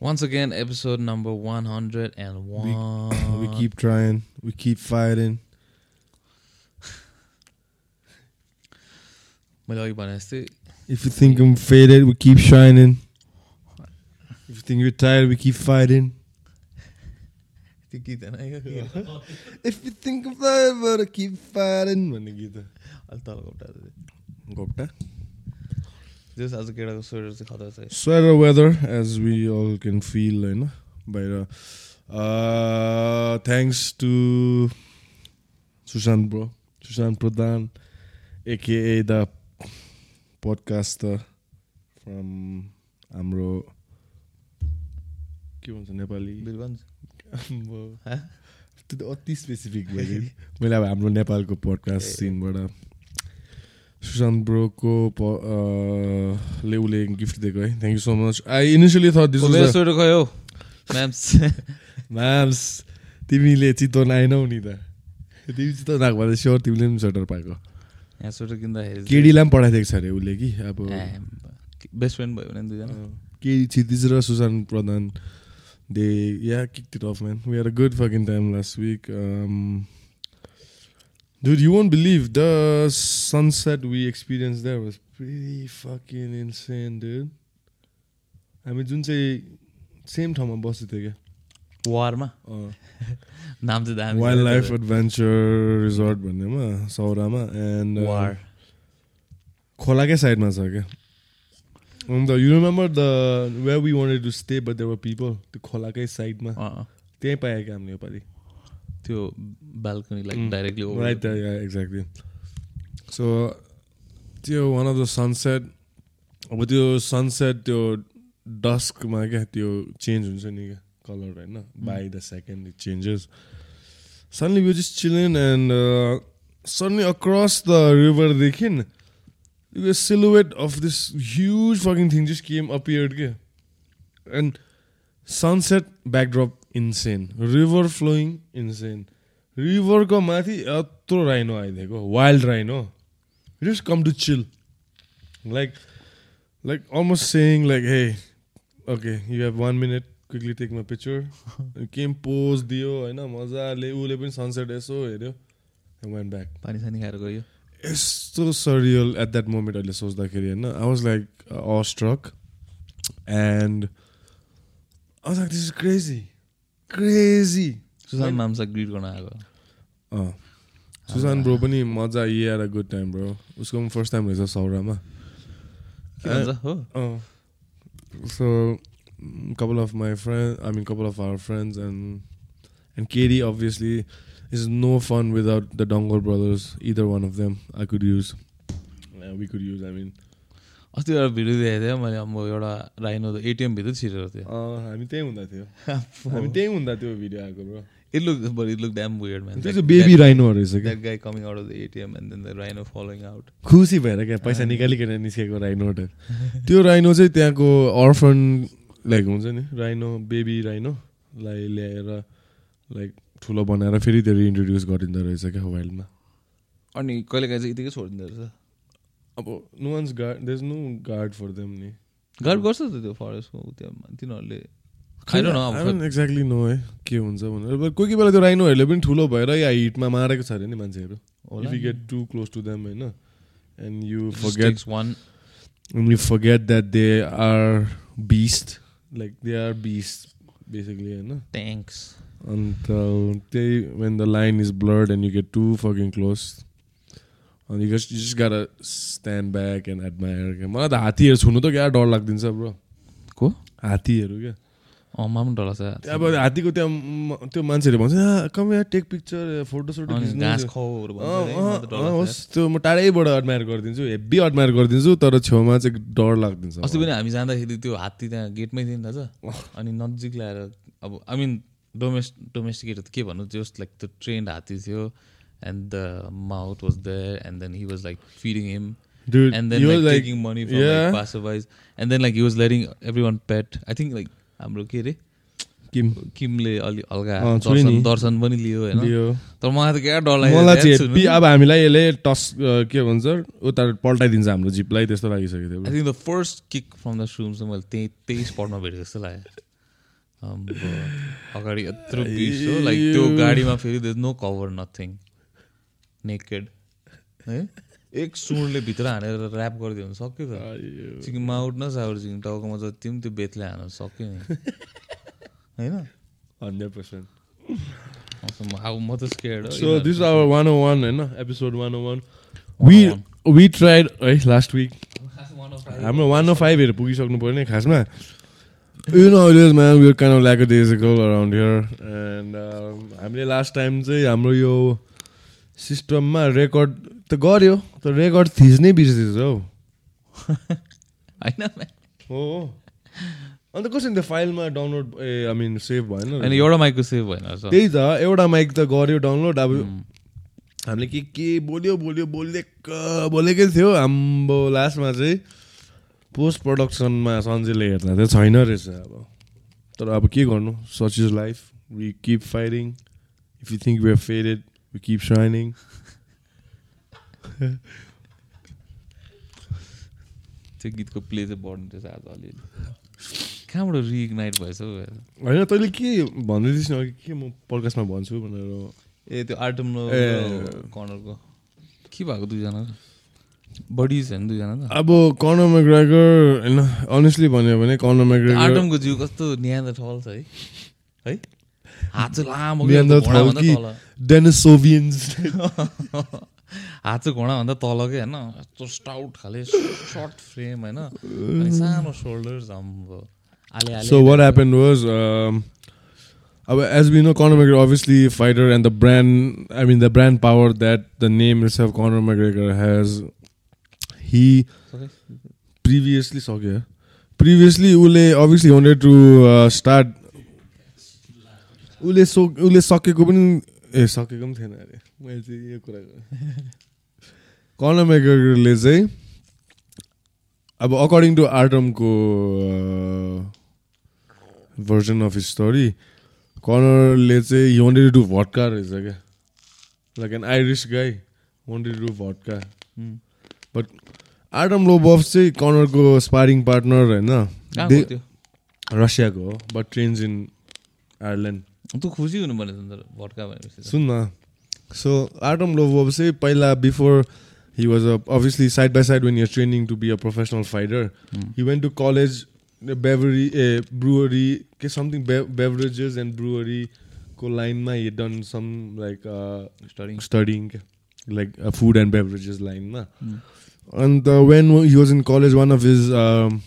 Once again, episode number 101. We, we keep trying, we keep fighting. if you think I'm faded, we keep shining. If you think you're tired, we keep fighting. if you think I'm tired, but I keep fighting. I'll talk about that. जस आज केटाको sweater चाहिँ खतरा छ Sweater weather, as we all can feel, होइन बाहिर thanks to Sushant bro Sushant Pradhan AKA the podcaster from हाम्रो के भन्छ नेपाली? त्यो त अति स्पेसिफिक भयो मैले अब हाम्रो नेपालको पडकास्ट। सिनबाट सुशान्त ब्रोको ले उसले गिफ्ट दिएको है thank you so much I initially thought this गयो म्याम्स म्याम्स तिमीले चितवन आएनौ नि त तिमी चितवन आएको भए स्योर तिमीले पनि स्वेटर पाएको यहाँ स्वेटर किन्दाखेरि केडीलाई पनि पठाइदिएको छ अरे उसले कि अब बेस्ट फ्रेन्ड भयो भने दुईजना केडी क्षितिज र Sushant Pradhan they yeah kick it off man we are a good fucking time last week Dude, you won't believe the sunset we experienced there was pretty fucking insane, dude. हामी जुन चाहिँ same ठाउँमा बसेको थियो क्या वारमा अँ। नाम चाहिँ दामी वाइल्ड लाइफ एडभेन्चर रिजोर्ट भन्नेमा सौरामा एन्ड वार खोलाकै साइडमा छ क्या अन्त you remember the way we wanted to stay but they were people त्यो खोलाकै साइडमा अँ, त्यहीँ पायो क्या हामीले योपालि त्यो balcony like Mm. Directly right exactly so त्यो वान अफ द सनसेट अब त्यो सनसेट त्यो डस्कमा क्या त्यो चेन्ज हुन्छ नि क्या कलर होइन? By the second it changes suddenly you just chilling and suddenly across the रिभरदेखि यो silhouette of this huge fucking thing just came appeared के and sunset backdrop insane river flowing insane रिभरको माथि यत्रो rhino आइदिएको wild rhino just come to chill like like almost saying like hey okay you have one minute quickly take my picture came pose दियो होइन मजाले उसले पनि sunset यसो हेऱ्यो one back पानी सानी खाएर गयो। यस्तो सरियल एट द्याट मोमेन्ट अहिले सोच्दाखेरि होइन I was like a struck and this is crazy crazy Sushant मामसा ग्रिड गर्न आएको सुशान्त ब्रो पनि मजा अ गुड टाइम ब्रो उसको पनि फर्स्ट टाइम रहेछ सौरामा हो so couple of my friends I mean couple of our friends and and Katie obviously is no fun without the Dongle brothers either one of them I could use uh, we could use I mean अस्ति एउटा video देखेको थिएँ मैले अब एउटा rhino त ATM भित्र छिरेको थियो अँ, हामी त्यही हुँदा थियो। हामी त्यही हुँदा त्यो भिडियो आएको bro It looked, but it looked damn weird, man. त्यो That- चाहिँ बेबी राइनोहरू रहेछ that, क्या। that guy coming out of the ATM and then the rhino following out. खुसी भएर क्या पैसा निकालिकन निस्केको राइनोट त्यो राइनो चाहिँ त्यहाँको अर्फन लाइक हुन्छ नि राइनो बेबी राइनोलाई ल्याएर लाइक ठुलो बनाएर फेरि त्यो रिइन्ट्रोड्युस गरिँदो रहेछ क्या वाइल्डमा अनि कहिले काहीँ चाहिँ यतिकै छोडिदिँदो रहेछ? अब no one's guard there is no guard for them नि गार्ड गर्छ त त्यो फरेस्टको त्यो तिनीहरूले I don't know, अब- एक्ज्याक्टली नो है के हुन्छ भनेर But कोही कोही बेला त्यो राइनोहरूले पनि ठुलो भएर या हिटमा मारेको छ अरे नि मान्छेहरू होला इफ यु नि। Get to close to them होइन and you It just forget takes one and you forget that they are beast like they are beasts basically you know thanks. until they when the line is blurred and you get too just you just gotta stand back and admire मलाई त हात्तीहरू छुनु त क्या डर लाग्दिन्छ bro को? हात्तीहरू क्या? अँ मा पनि डर लाग्छ अब हात्तीको त्यहाँ त्यो मान्छेहरूले भन्छ come yeah take picture photo सोटो अनि खिच्नु घाँस हुन्छ." खाउहरू भन्छ अँ, है, अँ, मलाई त डर अँ, लाग्छ। होस् त्यो म टाढैबाट एडमायर गरिदिन्छु हेब्बी एडमायर गरिदिन्छु तर छेउमा चाहिँ डर लाग्दिन्छ अस्ति पनि हामी जाँदाखेरि त्यो हात्ती त्यहाँ गेटमै थियो नि दाजु अनि नजिक ल्याएर अब आई मिन डोमेस्ट डोमेस्टिकेट के भन्नु त्यो लाइक त्यो ट्रेन्ड हात्ती थियो। And the mouth was there and then he was like feeding him Dude, and then he like, was like, taking money from yeah. like passerbys. And then like he was letting everyone pet. I think like हाम्रो के अरे किम किमले अलि हल्का दर्शन। दर्शन पनि लियो होइन तर मलाई त क्या डर लाग्यो मलाई चाहिँ। अब हामीलाई यसले टस के भन्छ उता पल्टाइदिन्छ हाम्रो जिपलाई त्यस्तो लागिसकेको I थियो think the first kick from the shrooms चाहिँ मैले त्यही त्यही स्पटमा भेटेको जस्तो लाग्यो अगाडि यत्रो हो लाइक त्यो गाडीमा फेरि the no cover nothing naked है? एक सुँडले भित्र हानेर ऱ्याप गरिदियो भने सक्यो त। चिकिङमा उठ्न साउर चिकिङ टाउकोमा जति पनि त्यो बेतले हान्न सक्यो नि। होइन? Hundred percent. अब म त scared So this is our 101 होइन? Episode 101 we we tried है लास्ट विक हाम्रो वान ओ फाइभहरू पुगिसक्नु पऱ्यो नि खासमा। You know man we kind of lackadaisical around here and हामीले लास्ट टाइम चाहिँ हाम्रो यो सिस्टममा रेकर्ड त गऱ्यो तर रेकर्ड थिच्नै बिर्सिदिन्छ हौ। होइन हो अन्त कसरी त्यो फाइलमा download uh I mean save भएन होइन एउटा माइकको सेभ भएन। त्यही त एउटा माइक त गऱ्यो डाउनलोड अब हामीले के के बोल्यो बोल्यो बोलेक बोलेकै थियो। हाम्रो लास्टमा चाहिँ पोस्ट प्रडक्सनमा सन्जेले हेर्दा चाहिँ छैन रहेछ अब। तर अब के गर्नु? Such is life we keep fighting if you think we faded we keep shining त्यो गीतको प्ले चाहिँ बढ्नु रहेछ आज अलिअलि। कहाँबाट रिइग्नाइट भएछ हौ? होइन तैँले के भन्दै थिइस् न के म पडकास्टमा भन्छु भनेर? ए त्यो आर्टम। कर्नरको के। भएको दुईजना? बडिज होइन दुईजना त? अब कर्नर मेग्रेगर होइन अनेस्टली भन्यो भने कर्नर मेग्रेगर आर्टमको जिउ कस्तो न्यान्द ठल छ है? है? हात चाहिँ लामो तल डेनिसोभियन्स हात घोडाभन्दा तल के होइन यस्तो स्टाउट खाले सर्ट फ्रेम होइन अनि सानो सोल्डर्स हाम्रो um, uh, as we know, Conor McGregor obviously a fighter, and the brand, I mean, the brand power that the name itself, Conor McGregor has. He Sorry? previously saw here. Previously, Ule obviously wanted to uh, start. उसले so उसले सकेको पनि ए सकेको पनि थिएन अरे। मैले चाहिँ यो कुरा मेगरले चाहिँ अब अकर्डिङ टु आर्टमको भर्जन अफ स्टोरी कर्नरले चाहिँ हि वान्टेड टु भट्का रहेछ क्या। Like an Irish guy wanted to भट्का। But Artem Lobov चाहिँ कर्नरको स्पारिङ पार्टनर होइन? रसियाको हो but trains in Ireland तँ खुसी हुनु पर्ने त भट्का भनेपछि त। सुन न सो आर्टम लोबफ चाहिँ पहिला before he was obviously side by side when you're training to be a professional fighter हुँ। He went to college, the beverly uh, brewery, okay, something be- beverages and brewery. Ko line ma he had done some like uh, Studying. studying, like uh, food and beverages line ma. Hmm. And uh, when he was in college, one of his um,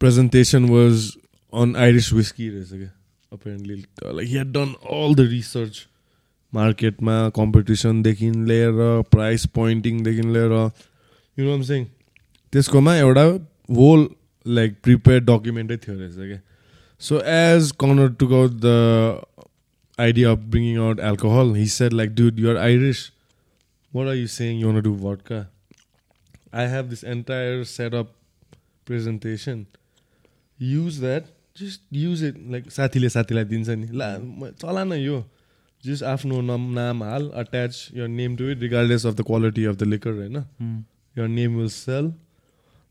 presentation was on Irish whiskey. रहेछ क्या, Apparently, uh, like he had done all the research. मार्केटमा कम्पिटिसनदेखि लिएर price पोइन्टिङदेखि लिएर you know सेङ त्यसकोमा एउटा whole like prepare डकुमेन्टै थियो रहेछ क्या so as Conor took out the idea of bringing out alcohol he said like dude you're Irish what are you saying you do vodka I have this entire set up presentation use that just use it like साथीले साथीलाई दिन्छ नि। ला चला न यो। Just आफ्नो नाम नाम हाल attach your name to it regardless of the quality of the liquor होइन। यर नेम विल सेल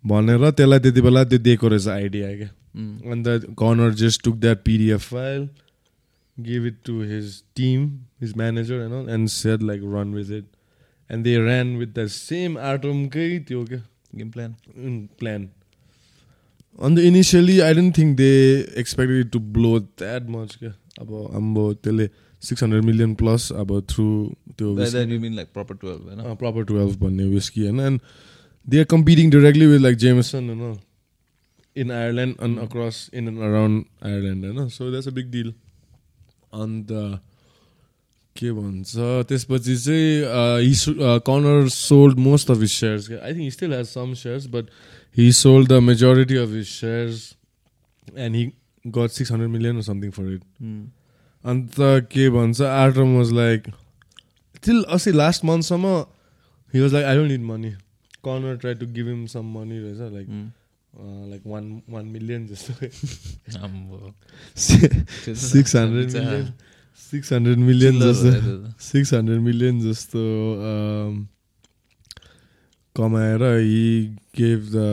भनेर त्यसलाई त्यति बेला त्यो दिएको रहेछ आइडिया क्या हुँ। अन्त Conor just took that PDF file give it to his team his manager होइन and said like run with it and they ran with the same आर्टमकै त्यो क्या गेम प्लान प्लान अन्त initially I don't think they expected to blow that much क्या अब हाम्रो त्यसले six hundred million plus अब through त्यो like proper 12 होइन प्रपर टुवेल्भ भन्ने विस्की होइन and they are competing directly with like Jameson होइन in Ireland and across in and around Ireland होइन so that's a big deal अन्त के भन्छ त्यसपछि चाहिँ he Conor sold most of his shares I think still has some shares but he sold the majority of his shares and he got six hundred million something for it हुँ। अन्त के भन्छ Artem was like till अस्ति last मन्थसम्म he was like I don't need money Conor try to give him some money रहेछ like. Like one one million जस्तो। Six hundred million six hundred million जस्तो। Six hundred million जस्तो um, कमाएर he gave the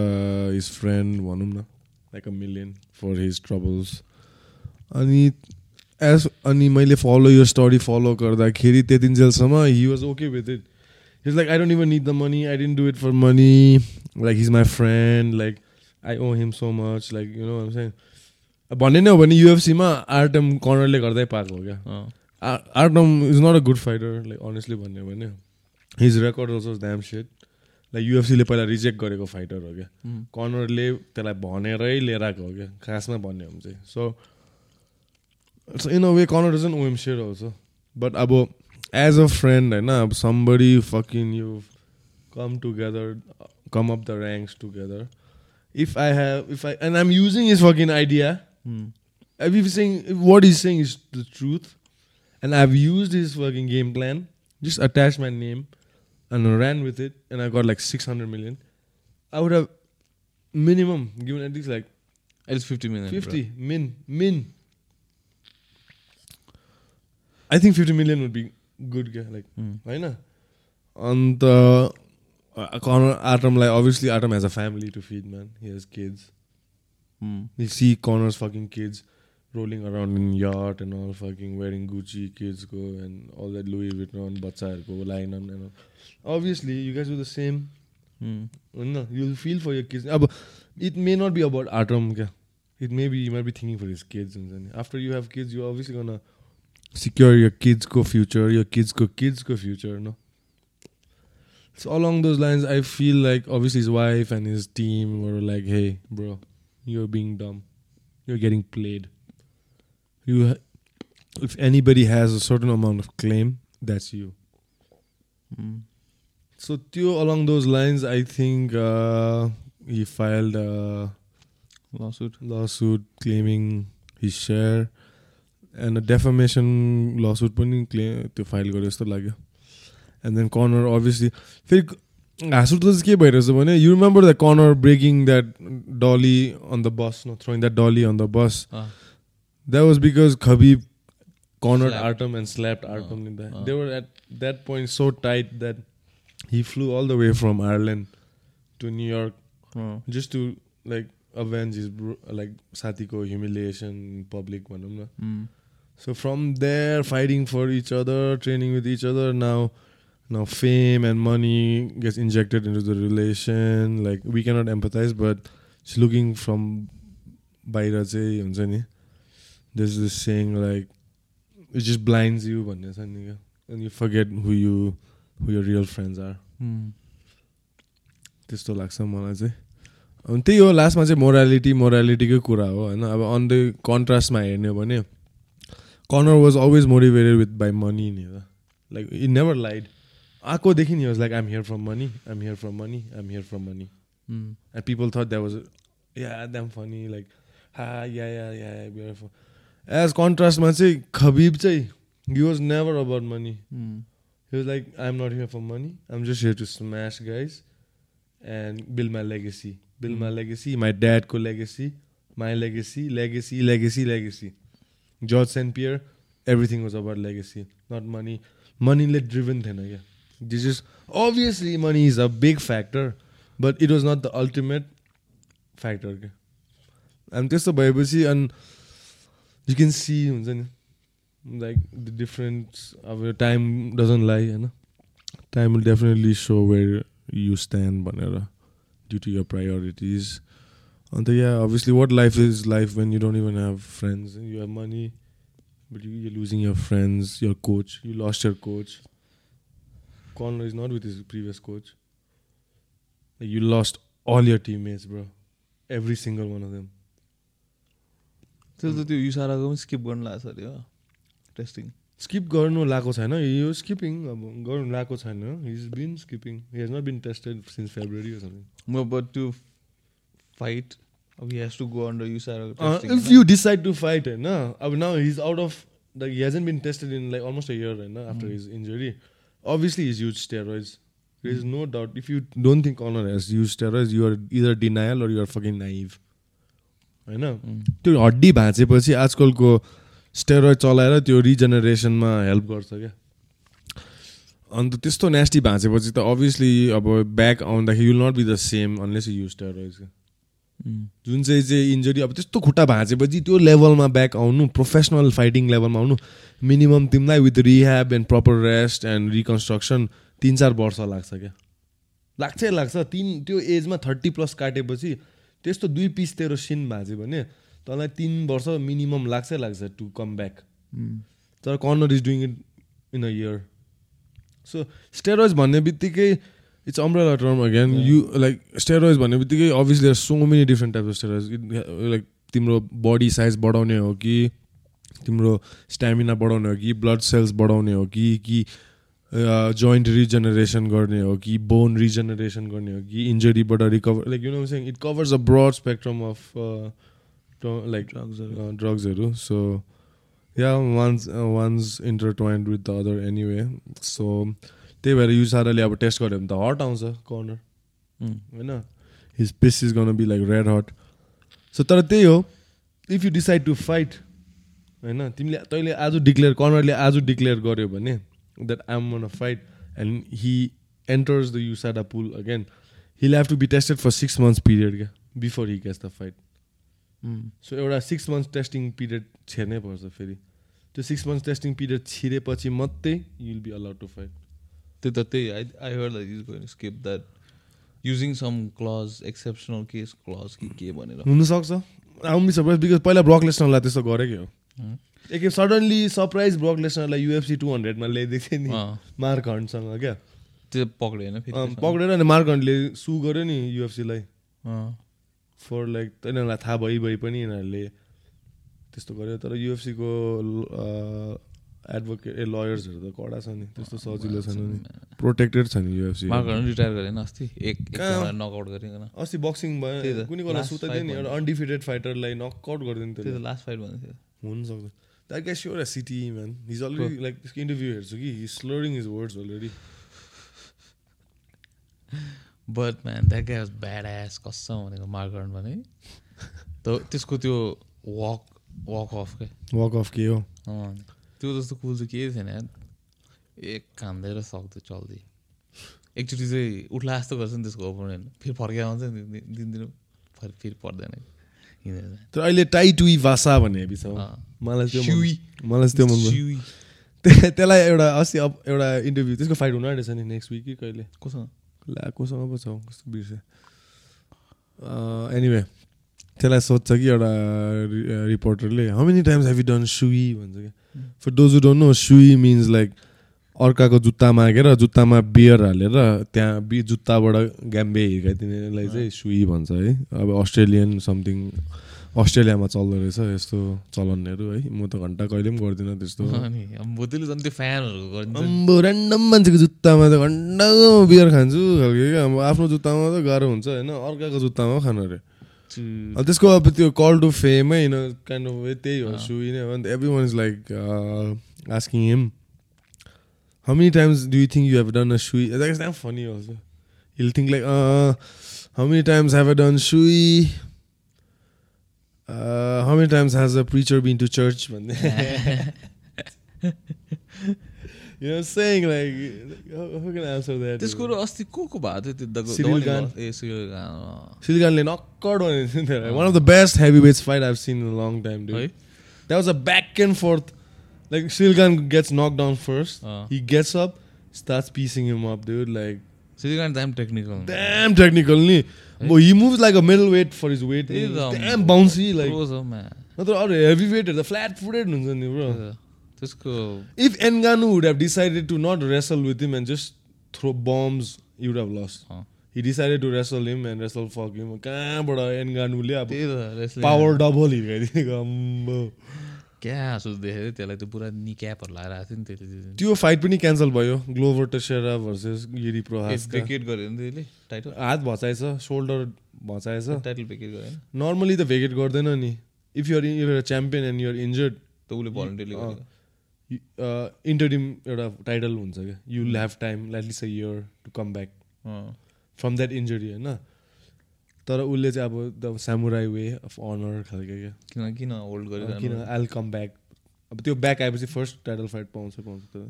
his friend भनौँ न like a million for his troubles अनि as अनि मैले फलो यो स्टोरी फलो गर्दाखेरि त्यतिन्जेलसम्म he was okay with it his like I don't even need the money I didn't do it for money like his my friend like I owe him so much like you know भन्ने नै हो भने युएफसीमा Artem कर्नरले गर्दै पाएको हो क्या। Artem is not a good fighter like honestly भन्यो भने। His record also damn set like युएफसीले पहिला रिजेक्ट गरेको फाइटर हो क्या। कर्नरले त्यसलाई भनेरै लिएर आएको हो क्या। खासमा भन्यो भने चाहिँ। So so in a way Conor doesn't owe him share आउँछ बट अब एज अ फ्रेन्ड होइन अब somebody fucking you come together come up the ranks together if I have if I and I am using is fucking idea if he's saying if what he's saying is the truth, and I've used his fucking game plan, just attached my name and ran with it and I got like 600 million, I would have minimum given at least like at least 50 million. 50 bro. min min. I think 50 million would be good like mm. why not? And uh, uh, Connor Atom like obviously Atom has a family to feed man. He has kids. Mm. You see Connor's fucking kids rolling around in yacht and all fucking wearing Gucci kids go and all that Louis Vuitton, Batsar go line on and all obviously you guys do the same. Mm. no, you'll feel for your kids. Ah, it may not be about atom it may be you might be thinking for his kids and after you have kids you're obviously gonna secure your kids future your kids kids future no? So along those lines i feel like obviously his wife and his team were like hey bro you're being dumb. You're getting played. You ha- if anybody has a certain amount of claim that's you. Mm. So Theo, along those lines, I think uh, he filed a lawsuit. lawsuit claiming his share and a defamation lawsuit पनि claim त्यो file गर्यो जस्तो लाग्यो and then corner obviously फेरि हाँस उठ्दा चाहिँ के भइरहेछ भने you remember the Conor breaking that dolly on the bus and throwing that dolly on the bus uh, that was because Khabib cornered Slapped. Artem and slapped Artem Uh, in that. uh. They were at that point so tight that he flew all the way from Ireland to New York अँ, just to like avenge his bro- like Satiko humiliation in public भनौँ न. उम्, So from there, fighting for each other, training with each other. Now, now fame and money gets injected into the relation. Like we cannot empathize, but she's looking from बाहिर चाहिँ हुन्छ नि there's this saying like it just blinds you भन्ने छ नि क्या and you forget who you Who your real friends are. उम्, त्यस्तो लाग्छ मलाई चाहिँ। अनि त्यही हो लास्टमा चाहिँ मोरालिटी मोरालिटीकै कुरा हो होइन? अब अन द कन्ट्रास्टमा हेर्ने हो भने Conor was always motivated with by money नि त लाइक इ नेभर लाइड आएकोदेखि नि was like I'm here from money I'm here from money I'm here from money and people thought that was yeah damn funny like ha yeah yeah yeah as कन्ट्रास्टमा चाहिँ Khabib चाहिँ he was never about money He was like, I'm not here for money. I'm just here to smash guys and build my legacy. Build my Mm. legacy, my dad co legacy, my legacy, legacy, legacy, legacy. George St. Pierre, everything was about legacy, not money. Money led driven थिएन क्या This is obviously money is a big factor, but it was not the ultimate factor क्या अनि त्यस्तो भएपछि अनि you can C हुन्छ नि like the difference of your time doesn't lie होइन time will definitely show where you stand भनेर due to your priorities अन्त yeah obviously what life is life when you don't even have friends you have money but you, you're losing your friends your coach you lost your coach Connor is not with his previous coach like you lost all your teammates bro every single one of them त्यसले त त्यो युसाराको पनि skip गर्नु लाग्छ अरे हो testing skip गर्नु लाएको छैन। यो स्किपिङ अब गर्नु लाएको छैन। He's been skipping he has not been tested since February म बट त्यो फाइट अब he has to go under युसाराको if you decide to fight होइन अब now he's out of like he hasn't been tested in like almost a year होइन after his injury used steroids. There is no doubt. If you don't think Conor has used steroids you are either denial or you are fucking naive. होइन त्यो हड्डी भाँचेपछि आजकलको steroid चलाएर त्यो रिजेनेरेसनमा help गर्छ क्या। अन्त त्यस्तो नेस्टी भाँचेपछि त अभियसली अब ब्याक आउँदाखेरि you'll not be the same unless you use steroids जुन चाहिँ चाहिँ इन्जरी अब त्यस्तो खुट्टा भाँचेपछि त्यो लेभलमा ब्याक आउनु प्रोफेसनल फाइटिङ लेभलमा आउनु मिनिमम तिमीलाई with rehab and proper rest and reconstruction तिन चार वर्ष लाग्छ क्या। लाग्छै लाग्छ। तिन त्यो एजमा थर्टी प्लस काटेपछि त्यस्तो दुई पिस तेरो सिन भाँच्यो भने तँलाई तिन वर्ष मिनिमम लाग्छै लाग्छ टु कम ब्याक तर Conor is doing it in a year so steroids भन्ने बित्तिकै it's umbrella term again you like steroids भन्ने बित्तिकै obviously so many different type of steroids like तिम्रो बडी साइज बढाउने हो कि तिम्रो स्ट्यामिना बढाउने हो कि ब्लड सेल्स बढाउने हो कि कि जोइन्ट रिजेनेरेसन गर्ने हो कि बोन रिजेनेरेसन गर्ने हो कि इन्जरीबाट recover like you know saying it covers a broad spectrum of like ड्रग्सहरू so yeah ones ones intertwined with the other anyway so त्यही भएर युसाराले अब टेस्ट गऱ्यो भने त हट आउँछ कर्नर होइन? His piece is gonna be like red hot so तर त्यही हो if you decide to fight होइन तिमीले तैँले आज डिक्लेयर कर्नरले आज डिक्लेयर गर्यो भने that I'm gonna fight and he enters the USADA pool again he'll have to be tested for six months period क्या before he gets the fight so एउटा six months testing period छेर्नै पर्छ फेरि। त्यो six months testing period छिरेपछि मात्रै you'll be allowed to fight त्यो त त्यही I I heard like is going skip that using some clause exceptional case clause कि के भनेर। हुनसक्छ। आउनु सरप्राइज बिकज पहिला ब्रक लेसनरलाई त्यस्तो गरेकै हो। Hmm. एक सडनली सरप्राइज ब्रक लेसनरलाई युएफसी टू हन्ड्रेडमा ल्याइदिएको थियो नि। अँ, मार्क हन्टसँग क्या? त्यो त्यसमा? पक्रेर अनि मार्क हन्टले सु गर्यो नि युएफसीलाई अँ, फर लाइक यिनीहरूलाई थाहा भइ भइ पनि यिनीहरूले त्यस्तो गर्यो। तर युएफसीको एडभोकेट ए लयर्सहरू त कडा छ नि त्यस्तो सजिलो छैन नि। प्रोटेक्टेड छ नि युएफसी रिटायर गरेन अस्ति? एक? नकआउट गरिकन। अस्ति बक्सिङ भयो कुनै कुरा सुताइदियो नि एउटा। अनडिफिटेड फाइटरलाई नकआउट गरिदिनु थियो। लास्ट फाइट भन्दै थियो। हुनसक्छ। द्याट गाइस एउटा city man he's already like त्यसको इन्टरभ्यू हेर्छु कि he slurring his words already but man that guy was bad as कसम भनेको मार्करन भने त त्यसको त्यो वक वक अफ के वक अफ के हो? त्यो जस्तो कुल चाहिँ केही थिएन एक खाँदै र सक्दै चल्दै। एकचोटि चाहिँ उठ्ला जस्तो गर्छ नि त्यसको ओपोनेन्ट फेरि फर्केर आउँछ नि दि- दिन दिन फेरि फेरि पर्दैन। तर अहिले टाइ टुई भाषा भन्ने अँ। मलाई त्यो। मलाई त्यो मन त्यसलाई एउटा अस्ति एउटा इन्टरभ्यू त्यसको फाइट हुनु आँटेछ नि नेक्स्ट विक कि कहिले? कोसँग ला कोसँग पो छ कस्तो बिर्से एनिवे त्यसलाई सोध्छ कि एउटा रिपोर्टरले how many times have you done shoey भन्छ क्या for those don't know shoey means like अर्काको जुत्ता मागेर जुत्तामा बियर हालेर त्यहाँ बि जुत्ताबाट ग्याम्बे हिर्काइदिनेलाई चाहिँ सुई भन्छ है अब अस्ट्रेलियन समथिङ अस्ट्रेलियामा चल्दो रहेछ यस्तो चलनहरू है। म त घन्टा कहिले पनि गर्दिनँ त्यस्तो। झन् त्यो फ्यानहरूको गरिदिन्छ नि। अम्बो ऱ्यान्डम मान्छेको जुत्तामा त घन्टाको बियर खान्छु खालको क्या अब आफ्नो जुत्तामा त गाह्रो हुन्छ होइन? अर्काको जुत्तामा खानु अरे। त्यसको अब त्यो कल टु फेमै होइन काइन्ड अफ वे त्यही हो सुई नै हो। अन्त everyone is like asking him how many times do you think you have done a shoey that is damn funny also he'll think like how many times have a done shoey How many times has a preacher been to church भन्ने You know, saying like, how, how can I answer that? त्यसको र अस्ति को को भएको थियो त्यो दगो- सिरिल दवाली गान। भयो? ए सिरिल गान, अँ। Silganले नक्कड भनेको थियो नि one of the best heavy weights fight I've seen in long time है? Do that was a back and forth like Ciryl Gane gets knock down first uh. He gets up starts piecing him up technical damn technical नि he moves like a middleweight for his weight damn bouncy like. नत्र अरू heavy वेटहरू त flat footed हुन्छ नि bro. त्यसको if Ngannou would have decided to not wrestle with him and just throw bombs you'd have lost अँ। He decided to wrestle him and wrestle fuck him कहाँबाट एनगानुले अब पावर डबल हिर्काइदिएको क्या हाँसो देखेको थियो त्यसलाई त्यो पुरा निक्यापहरू लगाएर आएको थियो नि त्यसले त्यो फाइट पनि क्यान्सल भयो। ग्लोभर टेसेरा भर्सेस गिरी प्रहास भेकेट गर्यो नि त्यसले टाइटल हात भचाएछ सोल्डर भचाएछ टाइटल भेकेट होइन नर्मली त भेकेट गर्दैन नि। If you're your champion and you're injured त उसले भलन्टियरली गर्यो। इन्टरिम एउटा टाइटल हुन्छ क्या। You will have time at least a year to come back. From that injury होइन? तर उसले चाहिँ अब the samurai way of honour खालको क्या किन किन होल्ड किन गरिरहनु आइल कम ब्याक अब त्यो ब्याक आएपछि फर्स्ट टाइटल फाइट पाउँछ पाउँछ त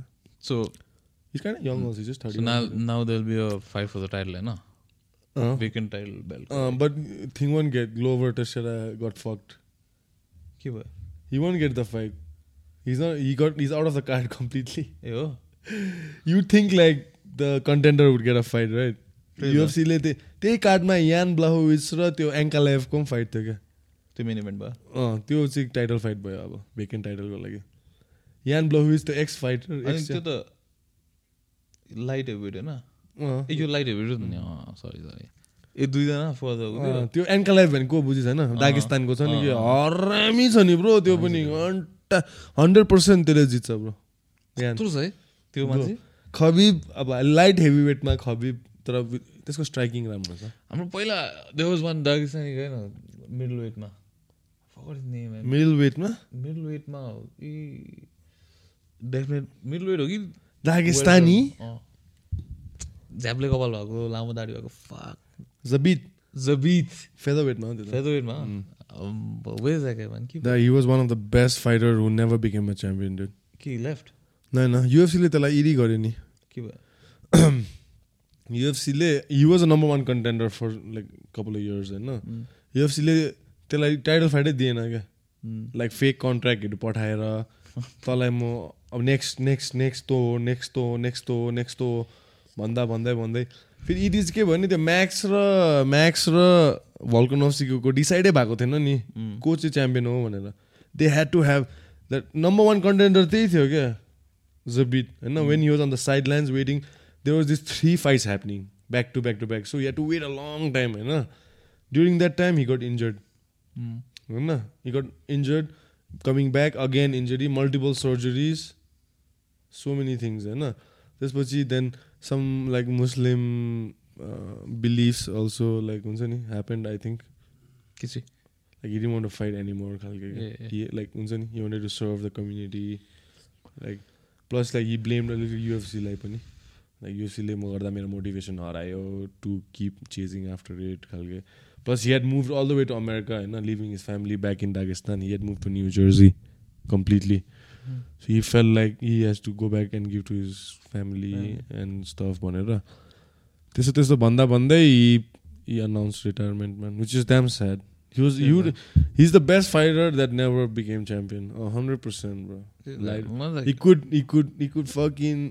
so is kind young also just so thirty now now there'll be a fight for the title होइन Uh, vacant title belt uh, but thing won't get Glover Teixeira got fucked. के भयो He won't get the fight. He's not. He got. He's out of the card completely. ए हो You think like the contender would get a fight, right? त्यही। युएफसीले त्यही कार्डमा यान ब्लाहोविच र त्यो एङ्कालाइफको पनि फाइट थियो क्या। त्यो मेन इभेन्ट भयो? अँ त्यो चाहिँ टाइटल फाइट भयो अब भेकेन्ट टाइटलको लागि। यान ब्लाहोविच त एक्स फाइटर त्यो त लाइट हेभिट होइन? ए यो लाइट हेभिट नि। सरी सरी ए दुईजना त्यो एङ्कालाइफ भनेको बुझिस होइन? दागिस्तानको छ नि कि? हरामी छ नि ब्रो त्यो पनि। घन्टा हन्ड्रेड पर्सेन्ट त्यसले जित्छ ब्रो। है? त्यो मान्छे? खबिब अब लाइट हेभी वेटमा खबिब तर त्यसको स्ट्राइकिङ राम्रो छ। हाम्रो पहिला दे वाज वान दागिस्तानी गएन मिडल वेटमा नेम मिडल वेटमा मिडल वेटमा कि? डेफिनेट मिडल वेट हो कि? दागिस्तानी अँ। झ्याप्ले कपाल भएको लामो दाढी भएको फाक जबित जबित फेदर वेटमा हो फेदर वेटमा वेज आएको भन् कि That he was one of the best fighter who never became a champion, dude. कि लेफ्ट no. युएफसीले त्यसलाई इरी गर्यो नि। के भयो युएफसीले he was a number one contender for like couple of years होइन युएफसीले त्यसलाई टाइटल फाइटै दिएन क्या. लाइक फेक कन्ट्र्याक्टहरू पठाएर तँलाई म अब नेक्स्ट नेक्स्ट नेक्स्ट तो नेक्स्ट तो नेक्स्ट तो नेक्स्ट तो भन्दा भन्दै भन्दै। फेरि इट इज के भयो नि त्यो म्याक्स र म्याक्स र भल्कनोसिको डिसाइडै भएको थिएन नि। को चाहिँ च्याम्पियन हो भनेर। They had to have that number one contender त्यही थियो क्या जबिट होइन when he was on the sidelines waiting There was this three fights happening back to back to back so you to wait a long time होइन during that time he got injured Mm. होइन he got injured coming back again injury multiple surgeries so many things होइन त्यसपछि then some like Muslim beliefs also like हुन्छ नि happened I think के चाहिँ like he want to fight any more खालके ए, ए। He like हुन्छ नि he wanted to serve the community like plus like he blame अलिकति युएफसीलाई पनि लाइक युएफसीले म गर्दा मेरो मोटिभेसन हरायो to keep chasing after it खालके plus he had move all the way to America होइन leaving his family back in Dagestan he had move to New Jersey completely so he fell like he has to go back and give to his family and stuff भनेर त्यस्तो त्यस्तो भन्दा भन्दै he announce retirement man which is damn sad he was you he is the best fighter that never became champion hundred percent bro like मलाई He could, he could, he could fucking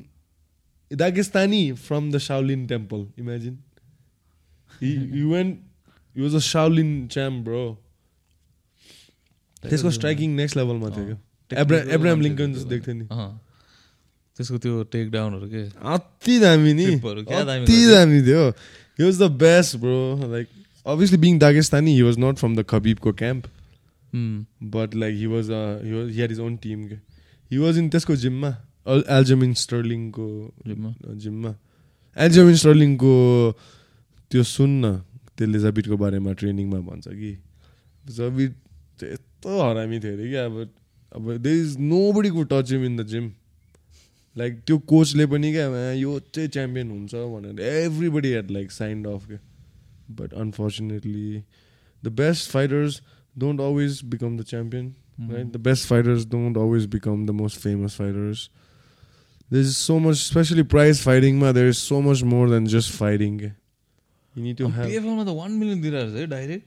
Dagestani from the Shaolin temple. Imagine. He, he went. He was a Shaolin champ, bro. त्यसको striking next लेभलमा थियो क्या एब्रा Abraham Lincoln जस्तो देख्थ्यो नि अँ। त्यसको त्यो टेक डाउनहरू के अति दामी नि Flipहरू क्या दामी अति गर्थ्यो। दामी थियो he was the best bro like obviously being Dagestani he was not from the खबिबको camp Mm. But like he was he was he had his own team के हि वाज इन त्यसको जिममा Aljamain स्टर्लिङको जिममा? Aljamain स्टर्लिङको त्यो सुन्न त्यसले जबिटको बारेमा ट्रेनिङमा भन्छ कि। जबिट यस्तो हरामी थियो अरे क्या अब अब there is nobody could touch him in the gym like त्यो कोचले पनि क्या "आ, यो चाहिँ च्याम्पियन हुन्छ भनेर everybody had like signed off क्या but unfortunately the best fighters don't always become the champion right? The best fighters don't always become the most famous fighters. There's so much, especially prize fighting, ma. There is so much more than just fighting. के. You need to have. पिएफएलमा त one million दिइरहेको छ है direct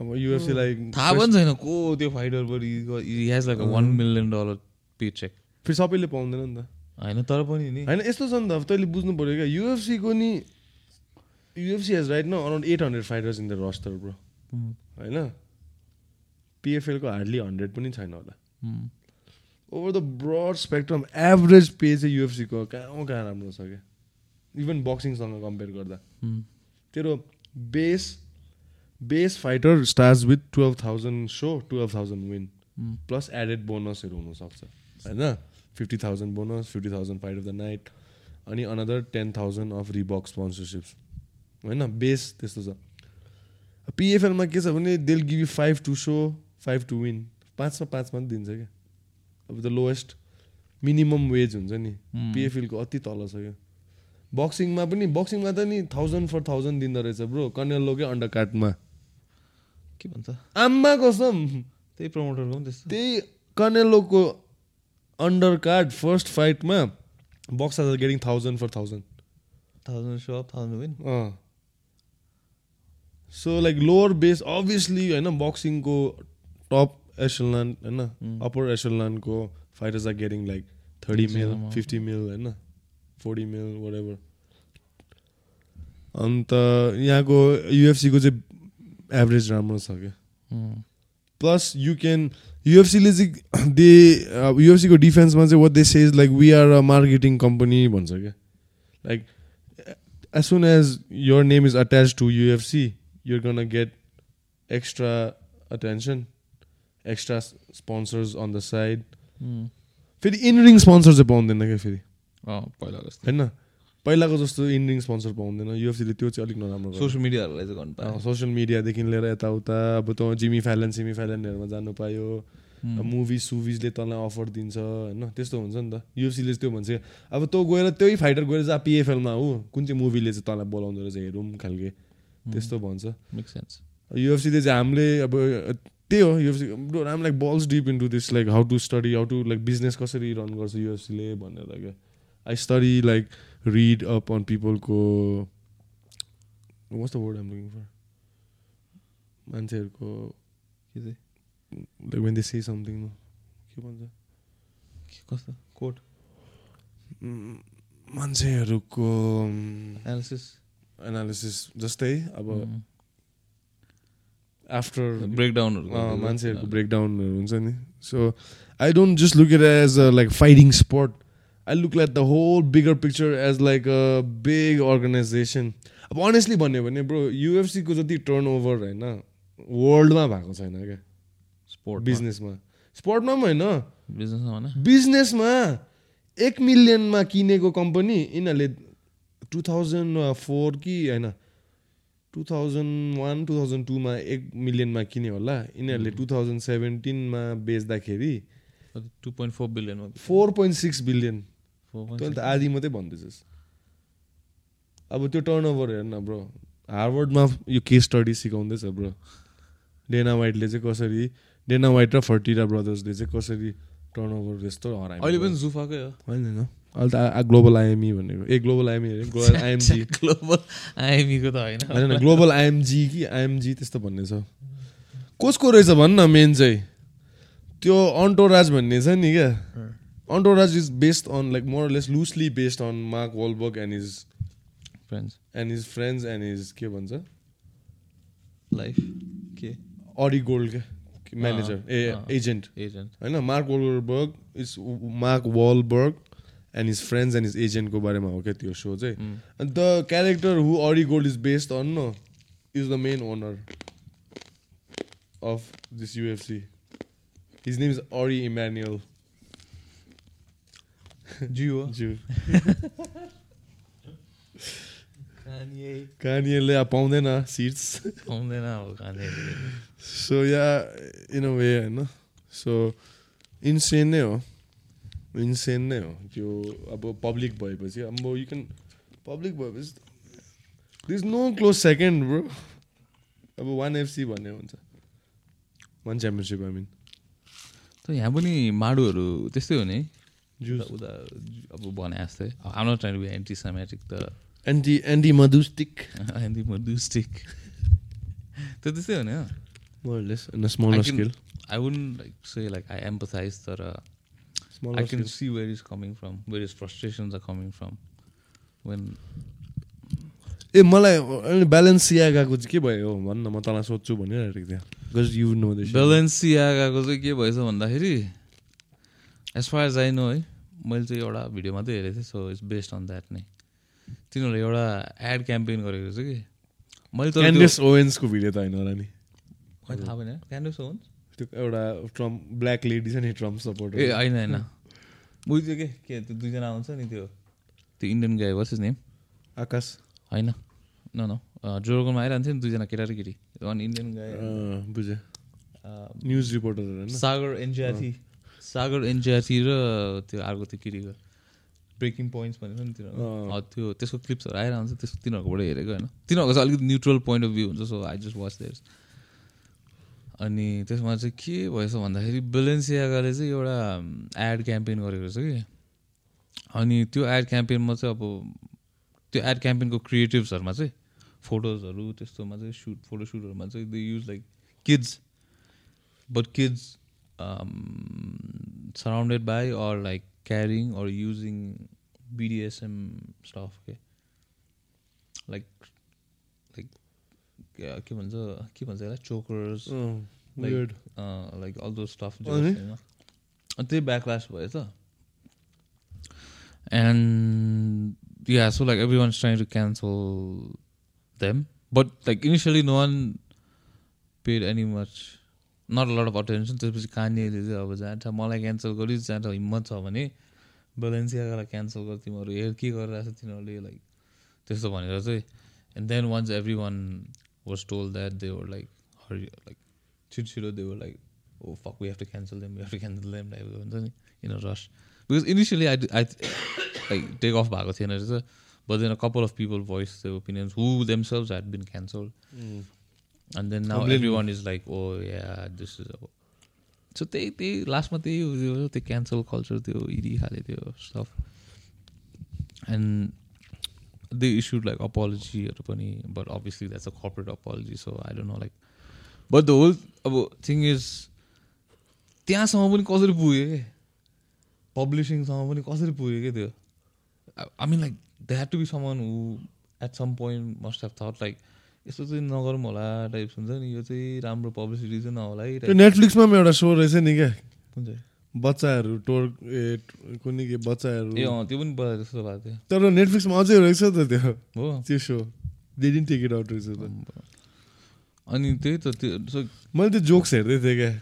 अब UFC like थाहा पनि छैन को त्यो fighter but has like one million dollar paycheck फेरि सबैले पाउँदैन नि त होइन तर पनि नि होइन यस्तो छ नि त अब तैँले बुझ्नु पऱ्यो क्या युएफसीको नि युएफसी हेज राइट न around eight hundred fighters in the roster bro होइन पिएफएलको हार्डली हन्ड्रेड पनि छैन होला. Over the broad spectrum average pay चाहिँ युएफसीको कहाँ कहाँ राम्रो छ क्या? इभन बक्सिङसँग कम्पेयर गर्दा। Mm. तेरो base base fighter starts with twelve thousand so twelve thousand win. Plus added बोनसहरू हुनसक्छ। होइन? Fifty thousand bonus fifty thousand fight of the night अनि another ten thousand of Reebok sponsorships होइन? Base त्यस्तो छ। पिएफएलमा के छ भने they'll give you five two so five two win पाँचमा पाँच मात्रै दिन्छ क्या। अब द लोएस्ट मिनिमम वेज हुन्छ नि. पिएफएलको अति तल छ क्या बक्सिङमा पनि बक्सिङमा त नि थाउजन्ड फर थाउजन्ड दिँदो रहेछ ब्रो कनेलोकै अन्डर कार्टमा के भन्छ? आम्मा कसम। त्यही प्रमोटरको पनि त्यस्तो। त्यही कनेलोको under card first फाइटमा box are getting thousand for thousand thousand show thousand win so like lower base obviously होइन बक्सिङको टप एसललान होइन? Upper एसललानको fighters are getting like thirty mil. Fifty mil होइन? फोर्टी मिल वाट अन्त यहाँको युएफसीको चाहिँ average राम्रो छ क्या. प्लस यु क्यान युएफसीले चाहिँ दे युएफसीको डिफेन्समा चाहिँ what they say like we are a marketing company भन्छ क्या। Like as soon as your name is attach to UFC you're gonna get extra attention extra sponsors on the side. फेरि in ring sponsor चाहिँ पाउँदैन क्या फेरि? पहिला जस्तो। होइन? पहिलाको जस्तो इनरिङ स्पोन्सर पाउँदैन। युएफसीले त्यो चाहिँ अलिक नराम्रो सोसियल मिडियाहरूलाई चाहिँ गर्नु पायो। सोसियल मिडियादेखि लिएर यताउता। अब त जिमी फ्यालन सिमी फ्यालनहरूमा जानु पायो. मुभिज सुभिजले तँलाई अफर दिन्छ होइन? त्यस्तो हुन्छ नि त। युएफसीले त्यो भन्छ। अब तँ गएर त्यही फाइटर गएर जा पिएफएलमा हो? कुन चाहिँ मुभीले चाहिँ तँलाई बोलाउँदो रहेछ हेरौँ खालके। त्यस्तो भन्छ। मेक सेन्स युएफसीले चाहिँ हामीले अब त्यही हो UFC um like balls deep into this like how to study how to like business कसरी रन गर्छ युएफसीले भनेर क्या I study like read up on पिपलको what's the word um looking for मान्छेहरूको के चाहिँ? Like when they say something के भन्छ? के कस्तो? Mm, मान्छेहरूको एनालिसिस एनालिसिस जस्तै अब Mm. आफ्टर ब्रेकडाउनहरू मान्छेहरूको ब्रेकडाउनहरू हुन्छ नि। So I don't just look it as a like fighting sport I look like the whole bigger picture as like a big organisation अब अनेस्टली भन्यो भने ब्रो युएफसीको जति टर्न ओभर होइन वर्ल्डमा भएको छैन क्या। स्पोर्ट बिजनेसमा स्पोर्टमा पनि होइन। बिजनेसमा एक मिलियनमा किनेको कम्पनी यिनीहरूले टु थाउजन्ड फोर कि होइन two thousand one two thousand टूमा एक मिलियनमा किन्यो होला। यिनीहरूले टु थाउजन्ड सेभेन्टिनमा बेच्दाखेरि टु पोइन्ट फोर बिलियनमा फोर पोइन्ट सिक्स बिलियन तैँले त आधी मात्रै भन्दैछस् अब त्यो टर्न ओभर हेर न ब्रो हार्वर्डमा यो केस स्टडी सिकाउँदैछ ब्रो। डेना वाइटले चाहिँ कसरी डेना वाइट र फर्टिरा ब्रदर्सले चाहिँ कसरी टर्न ओभर यस्तो हरायो अहिले पनि जुफाकै हो। होइन। अहिले त ग्लोबल आइएमई भनेको। ए ग्लोबल आइएमई अरे ग्लोबल आइएमजी ग्लोबल आइएमीको त होइन। होइन ग्लोबल आइएमजी कि आइएमजी त्यस्तो भन्ने छ। कसको रहेछ भन् न मेन चाहिँ? त्यो अन्टोराज भन्ने छ नि क्या। Entourage is based on like more less loosely based on Mark Wahlberg and his friends and his friends and his के भन्छ? लाइफ के? अडी गोल्ड क्या म्यानेजर ए। एजेन्ट एजेन्ट होइन Mark Wahlberg is Mark Wahlberg and his friends and his एजेन्टको बारेमा हो क्या त्यो so चाहिँ And the character who Ori Gold is based on, no, is the main owner of this UFC. His name is Ori Emmanuel. Jio Kanye अब पाउँदैन seats पाउँदैन अब so yeah in a way होइन सो इन्सेन नै हो insane नै हो. त्यो अब पब्लिक भएपछि अब यु क्यान पब्लिक भएपछि this no close second bro अब वान एफसी भन्ने हुन्छ। वान च्याम्पियनसिप आई मिन त यहाँ पनि माडुहरू त्यस्तै हो नि? उता अब भने जस्तै। आम not trying be anti semitic त। एन्टी एन्टी मधुस्टिक एन्टी मडुस्टिक त्यो त्यस्तै हो नि can- scale I would like say like I empathise तर I smaller can scale see where is coming from where is frustrations are coming from when uh मलाई अहिले ब्यालेन्स सियागाको चाहिँ के भयो भन्न म तँलाई सोध्छु भनिरहेको थिएँ। बिकज यु नो दिस बेलेन्सियागाको चाहिँ के भएछ भन्दाखेरि as far as I know है मैले चाहिँ एउटा भिडियो मात्रै हेरेको थिएँ so it's based on that नै। तिनीहरूले एउटा एड क्याम्पेन गरेको रहेछ कि? मैले क्यान्डेस ओवेन्सको भिडियो त होइन होला नि। थाहा भएन। क्यान्डस हो त्यो एउटा ट्रम्प ब्ल्याक लेडी छ नि ट्रम्प सपोर्ट ए होइन होइन। बुझ्यो के? के त्यो दुईजना आउँछ नि त्यो? त्यो इन्डियन गाई वास नेम आकाश। होइन। न न जोरगोमा आइरहन्थ्यो नि दुईजना केटा र केटी वान इन्डियन गाई अँ, बुझेँ न्युज रिपोर्टरहरू होइन? सागर एनजिआरथी सागर एनजिआरथी र त्यो अर्को त्यो केटीको ब्रेकिङ पोइन्ट्स भनेको नि तिनीहरू त्यो त्यसको क्लिप्सहरू आइरहन्छ त्यस तिनीहरूकोबाट हेरेको होइन? तिनीहरूको चाहिँ अलिकति न्युट्रल पोइन्ट अफ भ्यू हुन्छ so I just watch theirs अनि त्यसमा चाहिँ के भएछ भन्दाखेरि बेलेन्सियागाले चाहिँ एउटा एड क्याम्पेन गरेको रहेछ कि। अनि त्यो एड क्याम्पेनमा चाहिँ अब त्यो एड क्याम्पेनको क्रिएटिभ्सहरूमा चाहिँ फोटोजहरू त्यस्तोमा चाहिँ सुट फोटो सुटहरूमा चाहिँ they use like kids but kids surrounded by or like carrying or using BDSM stuff के लाइक के भन्छ के भन्छ यसलाई? Chokers. Like all those stuff अनि? त्यही ब्याकलास भयो त। And yeah so like everyone trying to cancel them but like initially no one paid any much not lot of attention त्यसपछि कानिएले चाहिँ अब जान्छ मलाई क्यान्सल गरी जान्छ हिम्मत छ भने बेलेन्सियालाई क्यान्सल गर तिमीहरू। हेर के गरिरहेको छ तिनीहरूले लाइक त्यस्तो भनेर चाहिँ। And then once everyone was told that they were like hurry like छिटो छिटो like oh fuck we have to cancel them we have to cancel them type हुन्छ नि in a rush because initially I I like take off भएको थिएन रहेछ but then a couple of people voice the opinions who themselves had been cancel and then now Completely. Everyone is like oh yeah this is अब so त्यही त्यही लास्टमा त्यही हो त्यो त्यो क्यान्सल कल्चर त्यो इडी खाले त्यो stuff and they issued like अपोलोजीहरू पनि but obviously that's a corporate apology so I don't know like but the whole अब थिङ इज त्यहाँसम्म पनि कसरी पुग्यो कि पब्लिसिङसम्म पनि कसरी पुग्यो कि त्यो? I mean like they had to be someone who at some point must have thought like यस्तो चाहिँ नगरौँ होला टाइप्स हुन्छ नि यो चाहिँ राम्रो पब्लिसिटी चाहिँ नहोला है। नेटफ्लिक्समा पनि एउटा सो रहेछ नि क्या? कुन चाहिँ बच्चाहरू टोर ए कुनै के बच्चाहरू। ए अँ त्यो पनि बजार जस्तो भएको थियो। तर नेटफ्लिक्समा अझै रहेछ त त्यो। हो। त्यो सो टेक इट आउट रहेछ त। अनि त्यही त त्यो मैले त्यो जोक्स हेर्दै थिएँ क्या।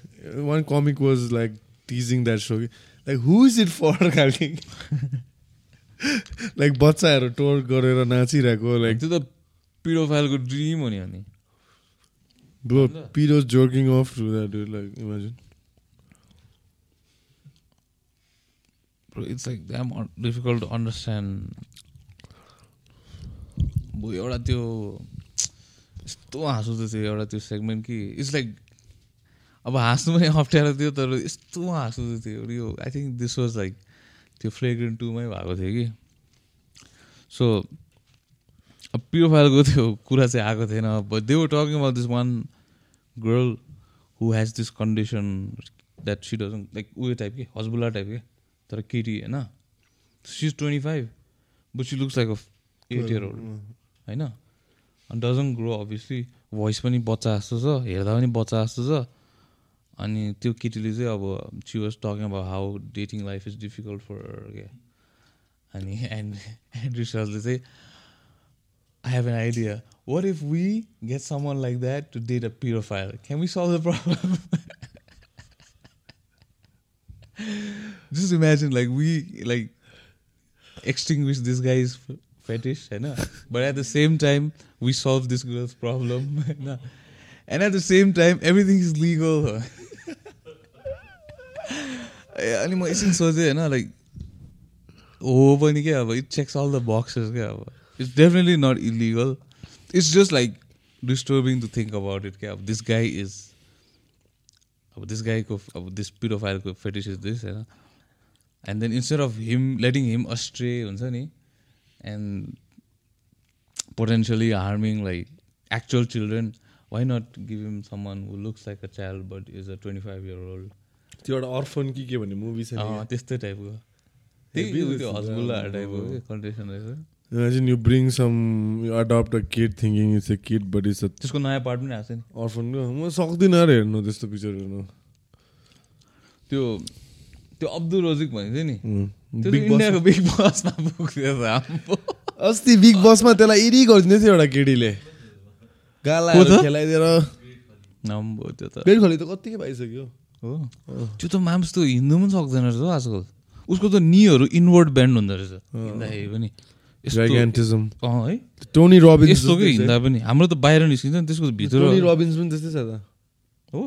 One comic was like teasing that so कि like who is it for खालके? लाइक बच्चाहरू टोर गरेर नाचिरहेको लाइक त्यो त पिडोफाइलको ड्रिम हो नि अनि। Bro Piers joking off to that like imagine it's like damn difficult to understand अब एउटा त्यो यस्तो हाँसो चाहिँ थियो एउटा त्यो सेगमेन्ट कि इट्स लाइक अब हाँस्नु पनि अप्ठ्यारो थियो तर यस्तो हाँसो चाहिँ थियो यो I think this was like त्यो फ्लेग्रेन्ट टूमै भएको थियो कि। सो अब प्योफाइलको त्यो कुरा चाहिँ आएको थिएन but they were talking about this one girl who has this condition that she doesn't like उयो टाइप के हस्बुला टाइप के। तर केटी होइन? She is twenty five but she looks like a eight year old होइन? अनि dozen grow obviously voice पनि बच्चा जस्तो छ हेर्दा पनि बच्चा जस्तो छ। अनि त्यो केटीले चाहिँ अब सी वाज टकिङ अब how dating life is difficult for क्या अनि एन्ड एन्ड्रु सरले चाहिँ I have an idea what if we get someone like that to date a paedophile can we solve the problem just imagine like we like extinguish this guy's f- fetish होइन but at the same time we solve this girl's problem होइन and at the same time everything is legal ए, अनि म एकछिन सोचेँ होइन like हो पनि क्या अब it checks all the boxes क्या अब it's definitely not illegal it's just like disturbing to think about it क्या अब दिस गाई इज अब दिस गाईको अब दिस पिरोफाइलको फेटिस इज दिस होइन and then instead of him letting him astray हुन्छ नि and potentially harming like actual children why not give him someone who looks like a child but is a twenty five year old त्यो एउटा अर्फन कि के भन्ने movie छ त्यस्तै टाइपको त्यही Heavy हो त्यो रहेछ हस्बुल्ला अब। टाइपको कन्डिसन रहेछ। Imagine you bring some you adopt a kid thinking it's a kid but it's a त्यसको नयाँ पार्ट पनि आएको छ नि अर्फनको म सक्दिनँ अरे हेर्नु त्यस्तो पिक्चर हेर्नु त्यो त्यो अब्दुल रजिक भनेको थियो नि बिग इन्डियाको बिग बसमा पुग्थ्यो अस्ति बिग बसमा त्यसलाई इरी गरिदिँदै थियो एउटा केटीले। गाला? खेलाइदिएर। आम्बो त्यो त। पेट खली त कत्तिकै पाइसक्यो हो। त्यो त माम्स त हिँड्नु पनि सक्दैन रहेछ आजकल। उसको त निहरू इनवर्ड ब्यान्ड हुँदो रहेछ। हिँड्दाखेरि पनि। है? टोनी रबिन्स यस्तो के हिँड्दा पनि? हाम्रो त बाहिर निस्किन्छ नि त्यसको भित्र टोनी रबिन्स पनि त्यस्तै छ त। हो?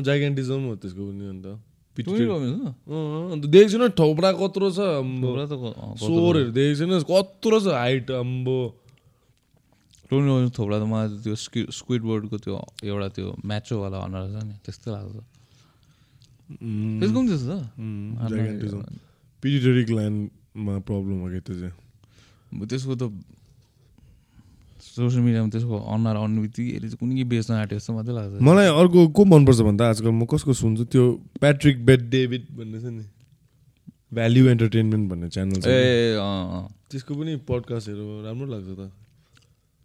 जाइगेन्टिजम हो त्यसको पनि अन्त। अन्त देखेको छैन ठौप्रा कत्रो छ अम्बो। सोरहरू देखेको छैन कत्रो छ हाइट अम्बो। टोनी रबिन्स थोब्रा त मलाई त्यो स्क्विड बोर्डको त्यो एउटा त्यो म्याचोवाला अनुहार छ नि त्यस्तै लाग्छ। त्यसको पनि त्यस्तो छ? पिडिटरी ग्ल्यान्डमा प्रब्लम हो क्या त्यो चाहिँ? त्यसको त सोसियल मिडियामा त्यसको अनुहार यसले चाहिँ कुनै बेच्न आँट्यो जस्तो मात्रै लाग्छ। मलाई अर्को को मनपर्छ भन्दा आजकल म कसको सुन्छु त्यो प्याट्रिक बेड डेभिड भन्ने छ नि। भ्याल्यु एन्टरटेनमेन्ट भन्ने च्यानल छ। ए अँ त्यसको पनि पडकास्टहरू राम्रो लाग्छ त।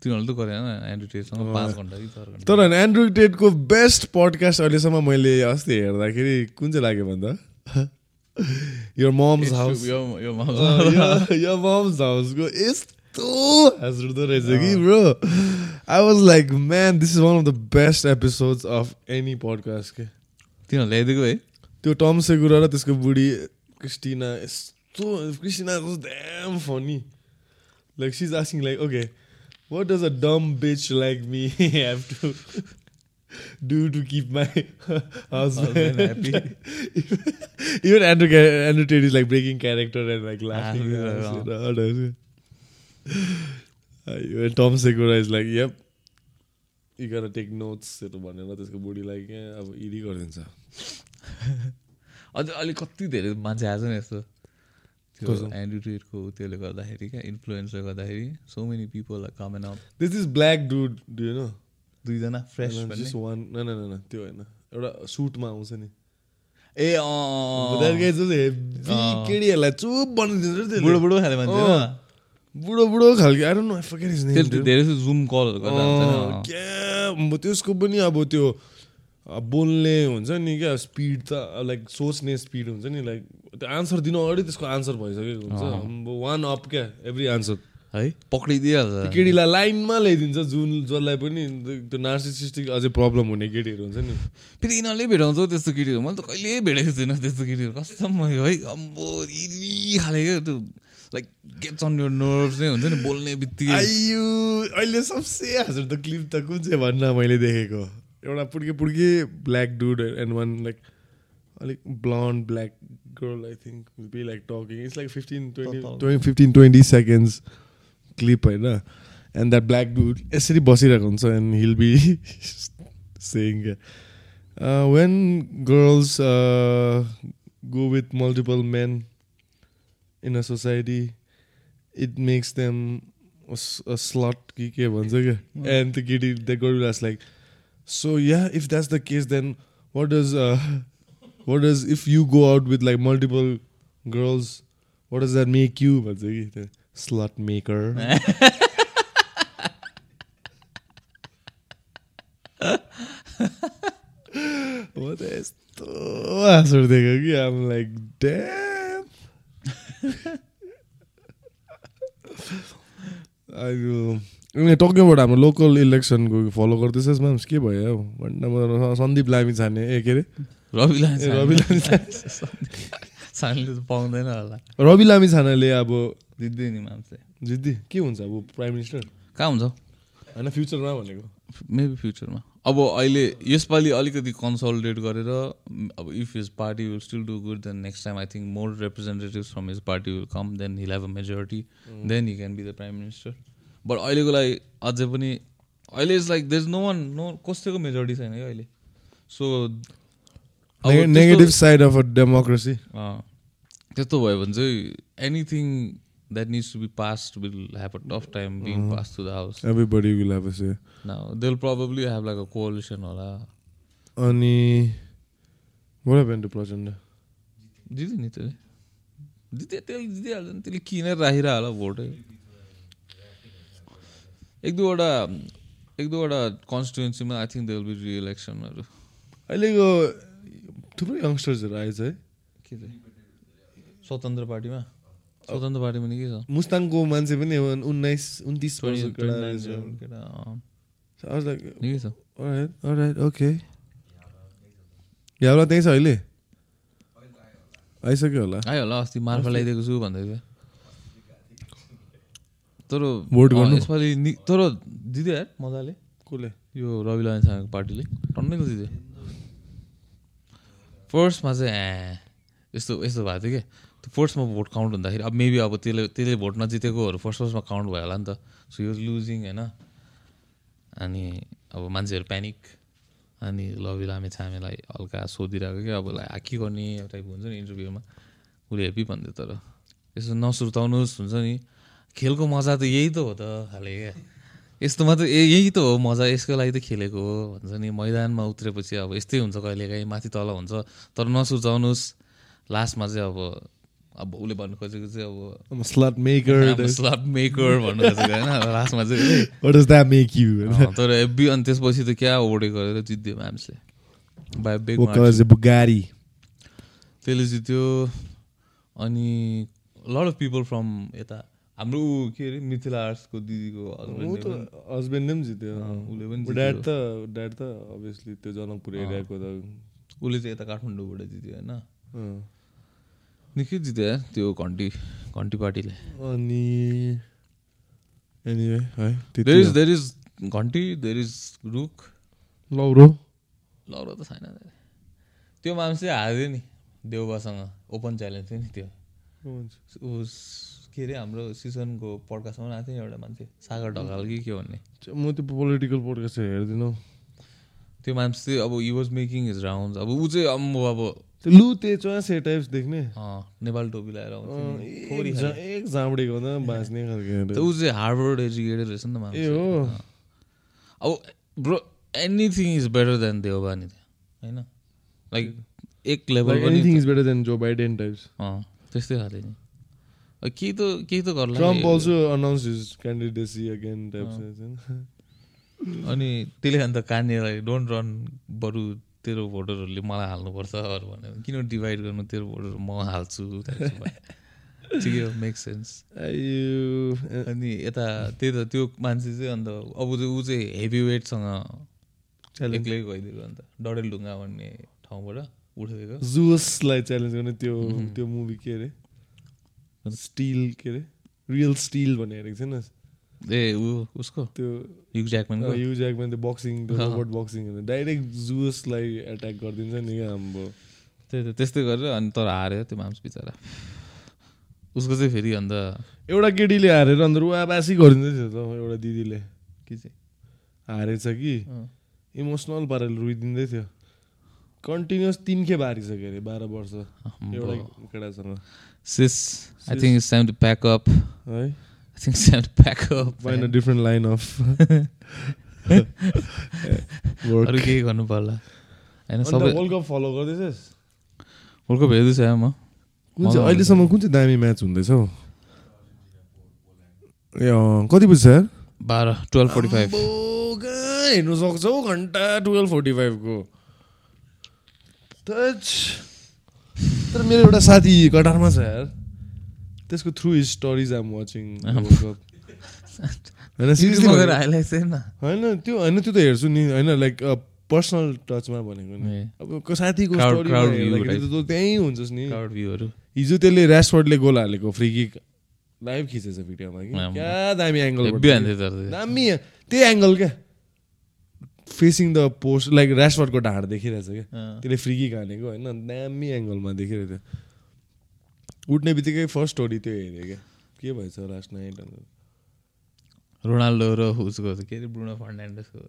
तिनीहरूले त गरेन अँ। पाँच घन्टा कि चार घन्टा। तर एन्ड्रु टेटको बेस्ट पडकास्ट अहिलेसम्म मैले अस्ति हेर्दाखेरि कुन चाहिँ लाग्यो भन्दा? यो मम्स हाउस यो- यो यो मम्स हाउसको यस्तो हाँस्दो रहेछ कि bro I was like man this is one of the best episodes of any podcast के तिनीहरूले ल्याइदिएको है त्यो टम सेगुरा र त्यसको बुढी क्रिस्टिना यस्तो Christina damn funny like she's asking like okay what does a dumb bitch like me have to do to keep my Husband happy. Even Andrew, Andrew Tate is like breaking character and like laughing. Ah, and. Oh. Uh, even Tom Segura is like, yep, you gotta take notes. हरू भनेर त्यसको बुढीलाई क्या अब ED गरिदिन्छ अझै अलिक कति धेरै मान्छे आएछ नि यस्तो त्यो? एन्ड्रु टेटको त्यसले गर्दाखेरि क्या इन्फ्लुएन्सले गर्दाखेरि so many people comment up this is black dude do you know दुईजना फ्रेस वान न न न त्यो होइन। एउटा सुटमा आउँछ नि। ए। केटीहरूलाई चुप बनाइदिन्छ। बुढो बुढो खाले मान्छे? बुढो बुढो खालको। नेम धेरै जस्तो जुम कलहरू। क्या? त्यसको पनि अब त्यो बोल्ने हुन्छ नि क्या स्पिड त लाइक सोच्ने स्पिड हुन्छ नि लाइक त्यो आन्सर दिनु अगाडि त्यसको आन्सर भइसकेको हुन्छ। वान अप क्या एभ्री आन्सर है? पक्रिदिइहाल्छ। केटीलाई लाइनमा ल्याइदिन्छ जुन जसलाई पनि त्यो नार्सिसिस्टिक अझै प्रब्लम हुने केटीहरू हुन्छ नि। फेरि यिनीहरूले भेटाउँछ त्यस्तो केटीहरू। मैले त कहिले भेटेको छुइनँ त्यस्तो केटीहरू। कस्तो भयो है? अम्बो खाले क्या त्यो लाइक गेट्स अन यो नर्भ्स नै हुन्छ नि बोल्ने बित्तिकै। अहिले सबसे हजुर त क्लिप त कुन चाहिँ भन्न मैले देखेको? एउटा पुड्के पुड्के black dude and one like अलिक blonde black girl I think be like talking it's like fifteen twenty twenty fifteen twenty seconds clip होइन? एन्ड द्याट ब्ल्याक डुड यसरी बसिरहेको हुन्छ and he'll be saying when girls go with multiple men in a society it makes them slut कि के भन्छ क्या and त्यो केटी the girls like so yeah if that's the case then what does what does if you go out with like multiple girls what does that make you भन्छ कि त्यो slot maker म त यस्तो हाँस उठिदिएको कि आम लाइक ड्याम अहिले टोकियोबाट हाम्रो लोकल इलेक्सनको फलो गर्दैछस् म्याम के भयो हौ भन्दा सन्दीप लामी छाने ए के अरे रवि ए, रवि लामी छाने सानले त पाउँदैन होला रवि लामी छानाले अब जित्दै नि मान्छे। जित्दी के हुन्छ अब प्राइम मिनिस्टर? कहाँ हुन्छ? होइन फ्युचरमा भनेको। मेबी फ्युचरमा। अब अहिले यसपालि अलिकति कन्सल्टेट गरेर अब if his party will still do good then next time I think more representatives from his party will come then he'll have a majority then he can be the prime minister but अहिलेको लागि अझै पनि अहिले is like these no one no कसैको majority छैन क्या अहिले? So negative side of a democracy त्यस्तो भयो भने चाहिँ anything that needs to be passed will have a tough time being pass to the house everybody will have say now they will probably have like a coalition होला अनि what happened to Prachanda जित्यो नि त्यसले जित्यो त्यसले जितिहाल्छ नि त्यसले किनेर राखिरह होला भोटै एक दुईवटा एक दुईवटा कन्स्टिट्युन्सीमा I think they will be रिइलेक्सनहरू अहिलेको थुप्रो यङ्स्टर्सहरू आएछ है के चाहिँ स्वतन्त्र पार्टीमा स्वतन्त्र पार्टीमा नि के छ? मुस्ताङको मान्छे पनि हो, उन्नाइस उन्तिस okay. यावला त्यही छ अहिले? आइसक्यो होला। आयो होला अस्ति मार्फा ल्याइदिएको छु भन्दै थियो। तर अँ, गर्नु? यसपालि तर जित्यो यार मजाले। कसले? यो रवि लामिछानेको पार्टीले। टन्नै त जित्यो फर्स्टमा चाहिँ ए यस्तो यस्तो भएको थियो कि? त्यो फर्स्टमा भोट काउन्ट हुँदाखेरि अब मेबी अब त्यसले त्यसले भोट नजितेकोहरू फर्स्ट फर्स्टमा काउन्ट भयो होला नि त। सो यो लुजिङ होइन? अनि अब मान्छेहरू प्यानिक अनि लभी लामे छामेलाई हल्का सोधिरहेको कि अब ला के गर्ने टाइप हुन्छ नि इन्टरभ्यूमा उसले हेपी भन्थ्यो तर। यसो नसुर्ताउनुहोस् हुन्छ नि। खेलको मजा त यही त हो त खाले क्या। यस्तो मात्र ए यही त हो मजा यसको लागि त खेलेको हो भन्छ नि। मैदानमा उत्रेपछि अब यस्तै हुन्छ कहिलेकाहीँ माथि तल हुन्छ। तर नसुचाउनुहोस् लास्टमा चाहिँ अब अब उसले भन्नु खोजेको चाहिँ अब स्लट मेकर स्लट मेकर भन्नु खोजेको होइन लास्टमा चाहिँ what does that make you uh, तर एबी अनि त्यसपछि त क्या ओडे गरेर जित्यो म्याम्सले बाई बेग Because बुगारी त्यसले जित्यो अनि लट अफ पिपल फ्रम यता हाम्रो ऊ के अरे मिथिला आर्ट्सको दिदीको हस्बेन्डले पनि। जित्यो। उसले पनि ड्याड। त ड्याड त अभियसली त्यो जनकपुर एरियाको त। उसले चाहिँ यता काठमाडौँबाट जित्यो होइन। निकै जित्यो यार त्यो घन्टी घन्टी पार्टीले। अनि एनिवे है देयर इज देयर इज घन्टी देयर इज रुख। लौरो। लौरो त छैन त्यो मान्छे हार्यो नि देउबासँग। ओपन च्यालेन्ज थियो नि त्यो। उस के अरे हाम्रो सिजनको पड्कासम्म आएको थियो नि एउटा मान्छे। सागर ढकाल कि के भन्ने। म त्यो पोलिटिकल पोडकास्ट हेर्दिनँ। त्यो मान्छे चाहिँ अब you was making his round अब ऊ चाहिँ अब त्यो लु त्यो चोसे टाइप्स देख्ने नेपाल टोपी लगाएर एक जाँबडेको भन्दा बाँच्ने खालको त ऊ चाहिँ हार्वर्ड एजुकेटेड रहेछ नि त ए हो। अब bro anything is better than Deuba नि होइन? लाइक एक level anything is better than Joe Biden types त्यस्तै खाले नि। केही त केही त गर्ला Trump. Also announce his candidacy again types अनि त्यसले अन्त कान्नेलाई डोन्ट रन बरु तेरो भोटरहरूले मलाई हाल्नुपर्छ अरू भन्यो किन डिभाइड गर्नु तेरो भोटर म हाल्छु। ठिकै हो मेक सेन्स अनि यता त्यही त त्यो मान्छे चाहिँ अन्त अब चाहिँ ऊ चाहिँ हेभी वेटसँग एक्लै गइदिएको अन्त। डडेलढुङ्गा भन्ने ठाउँबाट उठेको। जुसलाई च्यालेन्ज गर्ने त्यो त्यो मुभी के अरे? स्टिल के अरे? रियल स्टिल भन्ने हेरेको छैन ए ऊ उसको? त्यो युग ज्याकम्यानको यु ज्याकमा त्यो बक्सिङ। रोबोट बक्सिङ डाइरेक्ट जुसलाई एट्याक गरिदिन्छ नि क्या हाम्रो त्यही त त्यस्तै गरेर अनि तर हार्यो त्यो माम्स बिचरा। उसको चाहिँ फेरि अन्त एउटा केटीले हारेर अन्त रुवाबासी गरिदिँदै थियो त एउटा दिदीले। के चाहिँ? हारेछ कि। इमोसनल पाराले रुइदिँदै थियो। कन्टिन्युस तिन खेप हारिसक्यो अरे बाह्र वर्ष। एउटा केटासँग। Sis, I think it's time to pack up. है? It's time to pack up. Fine a different line of अरू वर्क केही गर्नु पर्ला। होइन सबै वर्ल्ड कप फलो गर्दैछस् वर्ल्ड कप हेर्दैछ म। कुन चाहिँ अहिलेसम्म कुन चाहिँ दामी म्याच हुँदैछ हौ? ए कति बजी छ यार बाह्र टुवेल्भ फोर्टी फाइभ हेर्नु सक्छौ घन्टा टुवेल्भ फोर्टी फाइभको तर मेरो एउटा साथी कटारमा छ यार। त्यसको through his stories um watching होइन त्यो होइन त्यो त हेर्छु नि होइन लाइक पर्सनल टचमा भनेको नि। अब साथीको त्यहीँ हुन्छस् नि। हिजो त्यसले ऱ्यासवर्डले गोल हालेको फ्री किक लाइभ खिचेछ भिडियोमा कि। क्या दामी एङ्गल। दामी। त्यही एङ्गल क्या। फेसिङ द पोस्ट लाइक ऱ्यासवर्डको ढाड देखिरहेछ क्या। त्यसले फ्री किक हानेको होइन दामी एङ्गलमा देखिरहेको थियो। उठ्ने बित्तिकै फर्स्ट स्टोरी त्यो हेरेँ क्या। के भएछ लास्ट नाइट अन्त रोनाल्डो र उसको के अरे ब्रुनो फर्नान्डेसको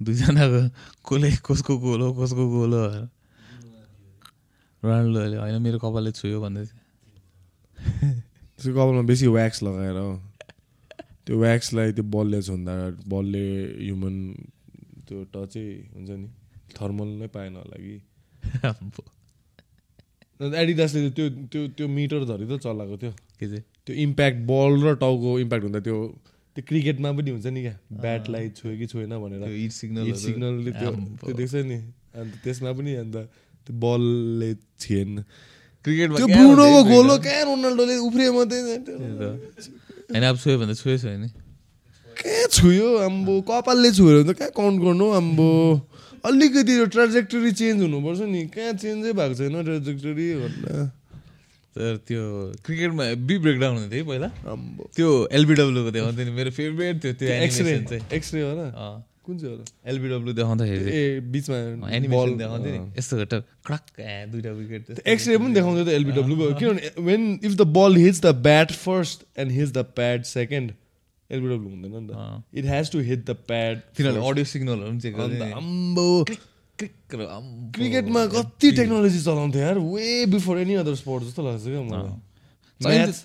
दुईजनाको कसले कसको गोल हो कसको गोल हो। रोनाल्डोले होइन मेरो कपालले छुयो भन्दै थियो त्यसको कपालमा बेसी व्याक्स लगाएर हो। त्यो व्याक्सलाई त्यो बलले छुन्दा बलले ह्युमन त्यो टचै हुन्छ नि थर्मल नै पाएन होला कि। एडिडासले त्यो त्यो त्यो मिटर धरि त चलाएको थियो। के चाहिँ? त्यो इम्प्याक्ट बल र टाउको इम्प्याक्ट हुँदा त्यो त्यो क्रिकेटमा पनि हुन्छ नि क्या। ब्याटलाई छोयो कि छोएन भनेर। सिग्नल हिट सिग्नलले त्यो त्यो देख्छ नि। अन्त त्यसमा पनि अन्त त्यो बलले छिएन। क्रिकेटमा त्यो क्या ब्रुनोको हुन्छ गोलो कहाँ रोनाल्डोले उफ्रियो मात्रै। होइन अब छोयो भने त छोयो छोयो नि। कहाँ छुयो आम्बो? कपालले छुयो भने त कहाँ काउन्ट गर्नु आम्बो? अलिकति यो ट्राजेक्टरी चेन्ज हुनुपर्छ नि। कहाँ चेन्जै भएको छैन ट्राजेक्टरी भन्दा। तर त्यो क्रिकेटमा बी ब्रेकडाउन हुन्थ्यो है पहिला। त्यो एलबिडब्ल्यूको देखाउँथ्यो नि। मेरो फेभरेट थियो त्यो एक्सरे एक्सरे हो र कुन चाहिँ हो र? एलबिडब्ल्यू देखाउँदाखेरि ए बिचमा एनिमेसन बल देखाउँथ्यो नि। यस्तो घट्टा क्रक दुइटा विकेट एक्सरे पनि देखाउँथ्यो त एलबिडब्ल्यूको किनभने when if the ball hits the bat first and hits the pad second LBW हुँदैन नि। त it has to hit the pad तिनीहरूले अडियो सिग्नलहरू पनि चेक र आम्बो। क्रिकेटमा कति टेक्नोलोजी चलाउँथ्यो यार way before any other sport जस्तो लाग्छ क्या मलाई म्याच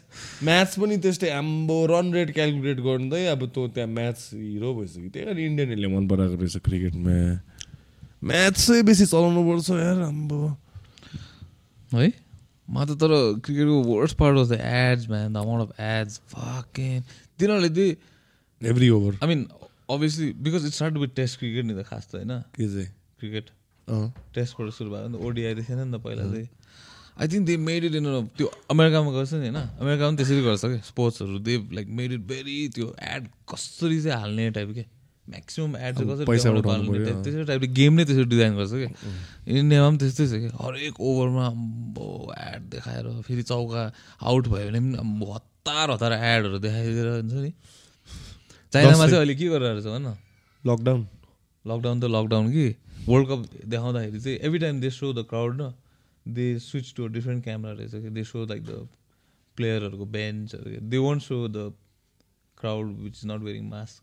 म्याच पनि त्यस्तै आम्बो रन रेट क्यालकुलेट गर्दै अब तँ त्यहाँ म्याच हिरो भइसक्यो त्यही कारण इन्डियनहरूले मन पराएको रहेछ क्रिकेटमा चाहिँ बेसी चलाउनु पर्छ यार आम्बो है म त तर क्रिकेटको worst part was the ads man the amount of ads fucking तिनीहरूले चाहिँ every over I mean obviously because it start with test cricket नि त खास त होइन? के चाहिँ? क्रिकेट टेस्टबाट सुरु भयो नि त ओडिआई थिएन नि त पहिला चाहिँ I think they made it in त्यो अमेरिकामा गर्छ नि होइन? अमेरिकामा पनि त्यसरी गर्छ क्या स्पोर्ट्सहरू they like made it very त्यो एड कसरी चाहिँ हाल्ने टाइप के? म्याक्सिमम् एड चाहिँ कसरी त्यसरी टाइपले गेम नै त्यसरी डिजाइन गर्छ क्या। इन्डियामा पनि त्यस्तै छ कि हरेक ओभरमा अम्बो एड देखाएर फेरि चौका आउट भयो भने पनि हतार हतार एडहरू देखाइदिएर हुन्छ नि? चाइनामा चाहिँ अहिले के गरेर रहेछ भन न? लकडाउन लकडाउन त लकडाउन कि? वर्ल्ड कप देखाउँदाखेरि चाहिँ every time they show the crowd न they switch to different camera रहेछ कि? दे सो लाइक द प्लेयरहरूको बेन्चहरू they won't show the crowd which is not wearing mask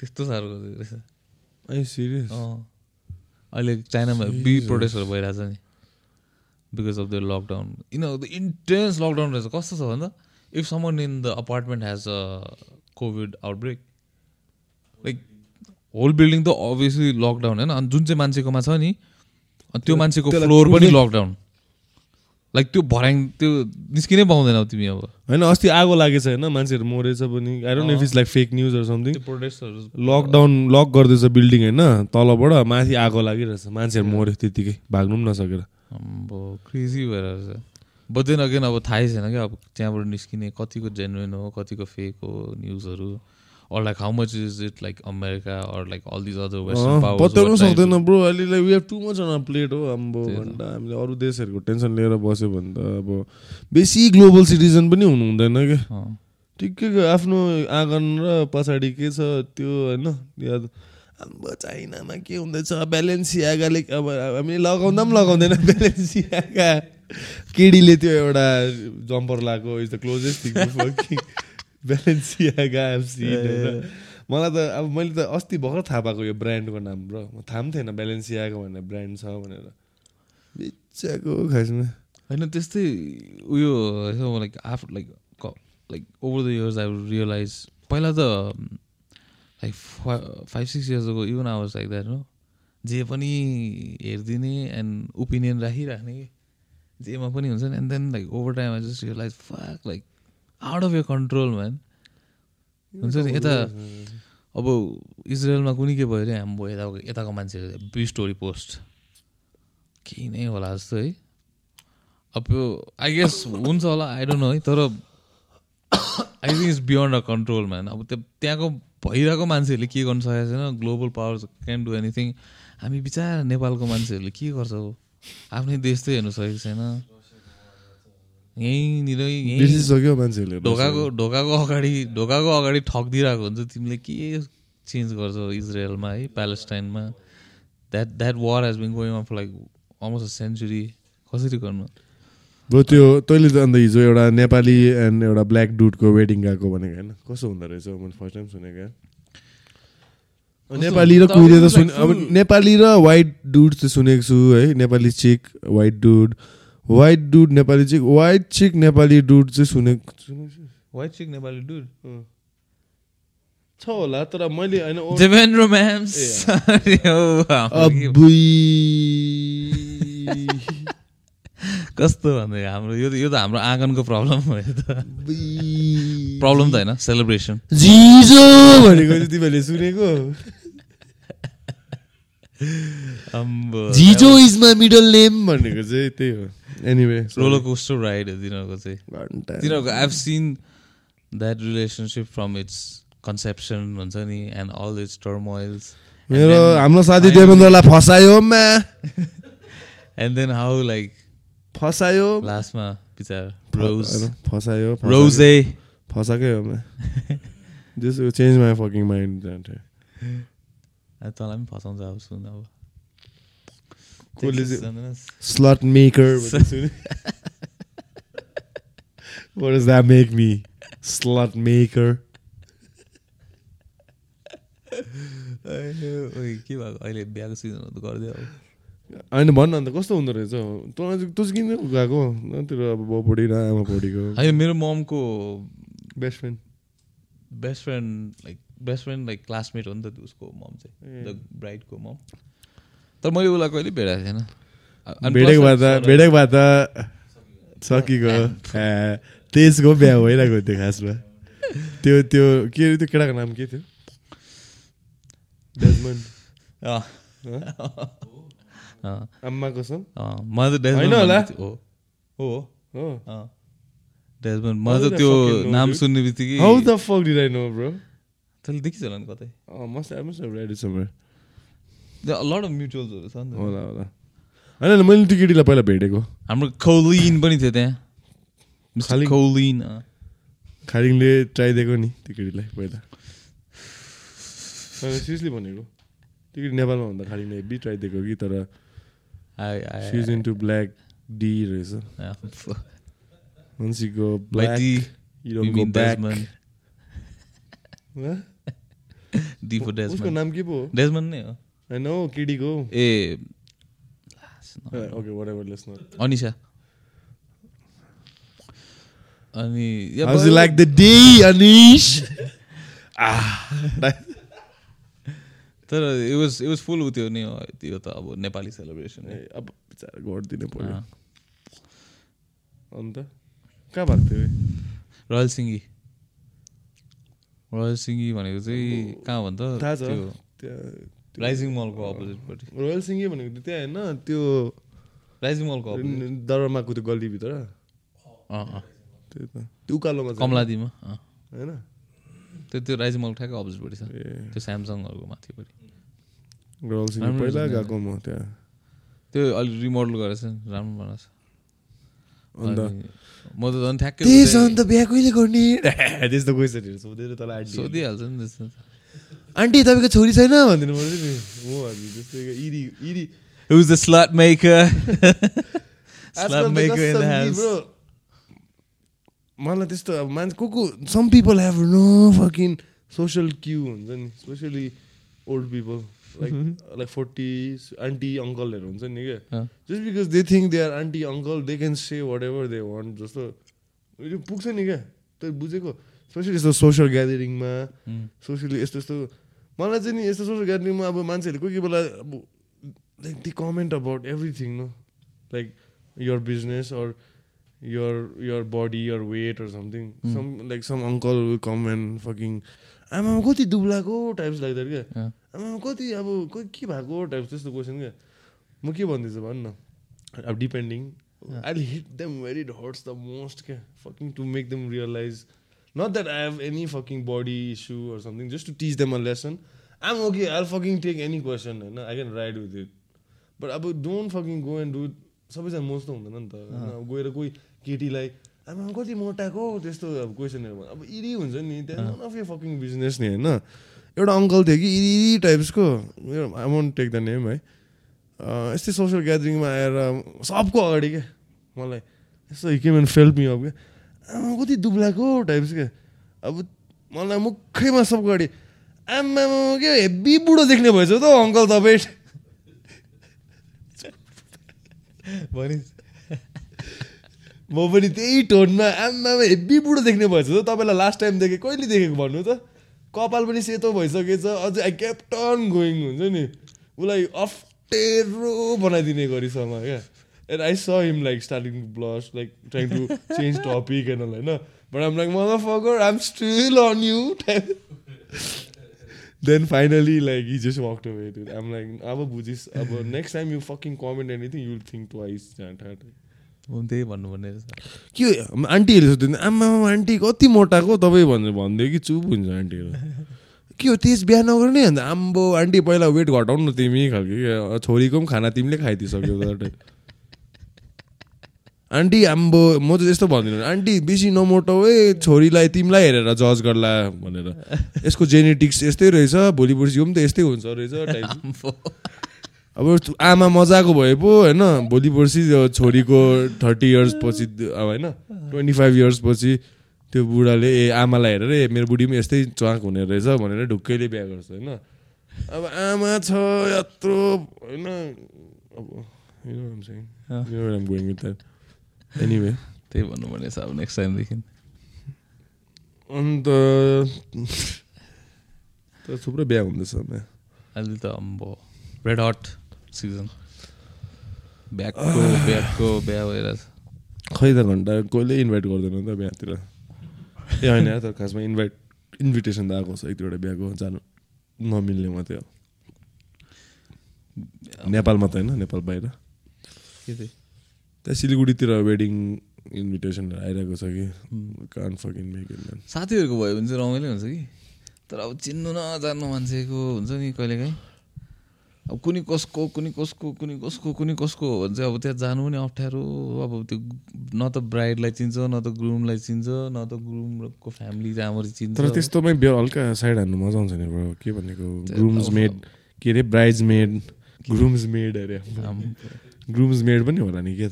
त्यस्तो साह्रो गरिदिएको रहेछ। ए सिरियस अहिले चाइनामा बी प्रोटेस्टहरू भइरहेछ नि। Because of the lockdown in the intense lockdown रहेछ। कस्तो छ भन्दा if someone in the apartment has a covid outbreak like whole building त अभियसली लकडाउन होइन अनि जुन चाहिँ मान्छेकोमा छ नि त्यो मान्छेको फ्लोर पनि लकडाउन लाइक त्यो भर्याङ त्यो निस्किनै पाउँदैनौ तिमी अब होइन अस्ति आगो लागेछ होइन मान्छेहरू मरेछ पनि I don't if it's like fake news something प्रोटेस्टहरू lockdown lock गर्दैछ बिल्डिङ होइन तलबाट माथि आगो लागिरहेछ मान्छेहरू मऱ्यो त्यतिकै भाग्नु पनि नसकेर अब क्रेजी भएर बट देन अगेन अब थाहै छैन क्या अब त्यहाँबाट निस्किने कतिको जेन्युन हो कतिको फेक हो न्युजहरू or like how much is it like America or like all these other Western powers? सक्दैन ब्रो अहिले we have too much on plate हो आम्बो। भन्दा हामीले अरू देशहरूको टेन्सन लिएर बस्यो भने त अब बेसी ग्लोबल सिटिजन पनि हुनु हुँदैन क्या ठिकैको आफ्नो आँगन र पछाडि के छ त्यो होइन याद आम्बो चाइनामा के हुँदैछ ब्यालेन्सियागाले अब हामीले लगाउँदा पनि लगाउँदैन ब्यालेन्सियागा केडीले त्यो एउटा जम्पर लगाएको is the closest thing Balenciaga मलाई त अब मैले त अस्ति भर्खर थाहा पाएको यो ब्रान्डको नाम ब्रो। म थाहा पनि थिएन ब्यालेन्सियागा भन्ने ब्रान्ड छ भनेर। बिच्चाको खासमा। होइन त्यस्तै उयो like after like like over the years I realise पहिला त like five six years ago even hours like that हो जे पनि हेरिदिने एन्ड ओपिनियन राखिराख्ने कि जेमा पनि हुन्छ नि and then like over time I just realise fuck like out of your control man हुन्छ नि यता अब इजरायलमा कुनै के भयो अरे हाम्रो यताको यताको मान्छेहरू बी स्टोरी पोस्ट केही नै होला जस्तो है। अब यो आई गेस हुन्छ होला आई डोन्ट नो है तर I think it's beyond a control man अब त्यो त्यहाँको भइरहेको मान्छेहरूले के गर्नु सकेको छैन global powers can do anything हामी बिचरा नेपालको मान्छेहरूले के गर्छ आफ्नै देश चाहिँ हेर्नु सकेको छैन। यहीँनिर यहीँ बिर्सिसक्यो मान्छेहरूले। ढोकाको ढोकाको अगाडि ढोकाको अगाडि ठगिदिरहेको हुन्छ। तिमीले के चेन्ज गर्छौ इजरायलमा है प्यालेस्टाइनमा? That that war has been going of like almost a century कसरी गर्नु? ब्रो त्यो तैँले त अन्त हिजो एउटा नेपाली एन्ड एउटा ब्ल्याक डुडको वेडिङ गएको भनेको होइन। कस्तो हुँदो रहेछ? मैले फर्स्ट टाइम सुनेको नेपाली र? कुहिरे त सुने अब नेपाली र वाइट डुड चाहिँ सुनेको छु है। Nepali chick white dude white dude Nepali chick white chick Nepali dude चाहिँ सुनेको वाइट चिक नेपाली डुड छ होला तर मैले होइन देवेन्द्र म्याम्स कस्तो भन्दै हाम्रो यो त यो त हाम्रो आँगनको प्रब्लम हो यो त। प्रब्लम त होइन सेलिब्रेसन जिजो भनेको तिमीहरूले सुनेको। Jijo is my middle name भनेको चाहिँ त्यही हो। एनिवे रोलर कोस्टर राइड हो तिनीहरूको चाहिँ। तिनीहरूको I seen that relationship from its conception हुन्छ नि एन्ड अल इट्स टर्मोइल्स मेरो हाम्रो साथी देवेन्द्रलाई फसायो मा एन्ड देन हाउ लाइक फसायो। लास्टमा बिचार रोज फसायो। रोजे फसाएकै हो मा जस चेन्ज माई फकिङ माइन्ड तँलाई पनि फसाउँछ अब सुन अब? Slot maker What does that make me? Slut maker. ओइ, के भएको अहिले बिहाको सिजनहरू त गरिदियो अब होइन भन्न अन्त कस्तो हुँदो रहेछ तँ तँ चाहिँ किन गएको न तेरो अब बाउ पढी र आमा पढीको होइन मेरो ममको best friend best friend like best friend like classmate हो नि त उसको मम चाहिँ द ब्राइडको मम तर मैले उसलाई कहिले भेटाएको थिएन। भेटेको भए त भेटेको भए त सकिएको ए, तेजको बिहा भइरहेको थियो खासमा। त्यो त्यो के अरे त्यो केटाको नाम के थियो? डेजमन्ड आम्माको अँ, मलाई त डेजमन्ड। हो। हो। हो। डेजमन्ड मलाई त त्यो नाम? सुन्ने बित्तिकै how the fuck did I know bro तैँले देखिस् होला नि कतै? Must I must read it somewhere lot of म्युचुअल्सहरू छ नि त। होला होला। होइन मैले त्यो केटीलाई पहिला भेटेको। हाम्रो खौलिन पनि थियो त्यहाँ? खौलिन। खालिङले ट्राई दिएको नि त्यो केटीलाई पहिला सिरियसली भनेको त्यो केटी नेपालमा भन्दा खालिङले हेभी ट्राई दिएको कि तर I- I- seize into black D रहेछ। अँ, f- उसको. नाम के पो Desmond नै हो हौ केटीको ए ओके लेट्स नट अनि या like the D, Anish? तर it was it was full उ त्यो नि त्यो त अब नेपाली सेलिब्रेसन अब बिचारा गरिदिनु पर्यो अन्त कहाँ भएको थियो रोयल सिङ्गी रोयल सिङ्गी भनेको चाहिँ कहाँ भन्छ? थाहा छ। राइजिङ मलको अपोजिटपट्टि रोयल सिङ्गे भनेको त त्यहाँ होइन त्यो राइजिङ मलको दरमाको त्यो गल्लीभित्र। अँ अँ। त्यही त। त्यो उकालोमा कमलादीमा होइन? त्यो त्यो राइजिङ मल ठ्याक्कै अपोजिटपट्टि छ। त्यो स्यामसङहरूको माथिपट्टि। रोयल सिङ्गे पहिला। गएको म त्यहाँ। त्यो अलिक रिमोडल गरेछ नि, राम्रो बनाएको छ अन्त अनि म त झन् ठ्याक्कै अन्त बिहा कहिले गर्ने? त्यस्तो क्वेसनहरू सोधेर तल आन्टी सोधिहाल्छ नि त्यस्तो आन्टी तपाईँको छोरी छैन? भनिदिनु पर्छ नि म हजुर त्यस्तो eri eri. Who's the slut maker? आजकल slut त maker in the कसम कि house. bro, मलाई त्यस्तो अब मान्छे को को some people have no fucking social cue हुन्छ नि specially old people like like forty aunty अङ्कलहरू हुन्छ नि क्या। Just because they think they are aunty uncle they can say whatever they want जस्तो पुग्छ नि क्या त्यो बुझेको स्पेसली यस्तो सोसियल ग्यादरिङमा. सोसियली यस्तो यस्तो मलाई चाहिँ नि यस्तो सोसियल ग्यादरिङमा अब मान्छेहरूले कोही कोही बेला अब like the comment about everything no like your business or your your body your weight or something. Some like some uncle will come and fucking आमा कति दुब्लाको टाइप्स द्याट क्या? अँ। आमा कति अब कोही के भएको टाइप्स त्यस्तो क्वेसन क्या? म के भन्दैछु भन् न? अब depending I hit them it hurts the most क्या? Fucking to make them realise not that I have any fucking body issue or something just to teach them a lesson um okay I fucking take any question होइन? I can ride with it but अब don't fucking go and do सबैजना most त हुँदैन नि त। गएर कोही केटीलाई अब कति मोटाएको त्यस्तो अब क्वेसनहरू अब इरी हुन्छ नि त्यहाँ नन अफ यो फकिङ बिजनेस नि होइन? एउटा अङ्कल थियो कि इरी टाइप्सको I won't take the name है। यस्तै सोसियल ग्यादरिङमा आएर सबको अगाडि क्या मलाई यस्तो एन्ड फेल्प मी अब क्या आमा कति दुब्लाको टाइप्स क्या अब मलाई मुखैमा सबको अगाडि आमा के हेब्बी बुढो देख्ने भएछ त अङ्कल तपाईँ? म पनि त्यही टोनमा आमामा हेब्बी बुढो देख्ने भएछ त। तपाईँलाई लास्ट टाइम देखेँ कहिले देखेको भन्नु त? कपाल पनि सेतो भइसकेछ अझै आई केप्ट अन गोइङ हुन्छ नि। उसलाई अप्ठ्यारो बनाइदिने गरिसँग क्या। And I saw him like starting blush like trying to change topic and होइन but um like motherfucker um still on you then finally like he just walked away. I'm like अब बुझिस अब next time you fucking comment anything you'll think twice म त्यही भन्नुपर्ने रहेछ। के आन्टीहरूले सोध्दैन आमा आन्टी कति मोटाको तपाईँ भनेर भनिदियो कि चुप हुन्छ आन्टीहरू। के हो? त्यस बिहा नगर्ने अन्त आम्बो आन्टी पहिला वेट घटाउनु न तिमी खालको छोरीको पनि खाना तिमीले खाइदिइसक्यौ त आन्टी आम्बो म चाहिँ यस्तो भन्दिनँ। आन्टी बेसी नमोटाउ है छोरीलाई तिमीलाई हेरेर जज गर्ला भनेर। यसको जेनेटिक्स यस्तै रहेछ भोलि पर्सि यो पनि त यस्तै हुन्छ रहेछ अब आमा मजाको भए पो होइन भोलि पर्सि छोरीको थर्टी इयर्स पछि अब होइन ट्वेन्टी फाइभ इयर्स पछि त्यो बुढाले ए आमालाई हेरेर ए मेरो बुढी पनि यस्तै च्वाक हुने रहेछ भनेर ढुक्कैले बिहा गर्छ होइन। अब आमा छ यत्रो होइन अब. Anyway. त्यही भन्नुपर्ने छ अब नेक्स्ट टाइमदेखि अन्त थुप्रो बिहा हुँदैछ अहिले त अम्बो। रेड हट सिजन ब्यागको ब्यागको बिहा भइरहेछ खै त घन्टा कहिले इन्भाइट गर्दैन त बिहातिर। ए होइन यार तर खासमा इन्भाइट इन्भिटेसन त आएको छ एक दुईवटा बिहाको जानु नमिल्ने मात्रै हो। नेपालमा त होइन नेपाल बाहिर। के त्यहाँ? सिलगढीतिर वेडिङ इन्भिटेसनहरू आइरहेको छ कि? कान मेक साथीहरूको भयो भने चाहिँ रमाइलो हुन्छ कि? तर अब चिन्नु नजान्नु मान्छेको हुन्छ नि कहिलेकाहीँ। अब कुनै कसको कुनै कसको कुनै कसको कुनै कसको हो भने चाहिँ अब त्यहाँ जानु पनि अप्ठ्यारो अब त्यो न त ब्राइडलाई चिन्छ न त ग्रुमलाई चिन्छ न त ग्रुमको फ्यामिली राम्ररी चिन्छ। तर त्यस्तोमै हल्का साइड हान्नु मजा आउँछ नि ब्रो। के भनेको? ग्रुम्स मेड के अरे ब्राइड्स मेड ग्रुम्स मेड अरे। ग्रुम्स मेड पनि होला नि के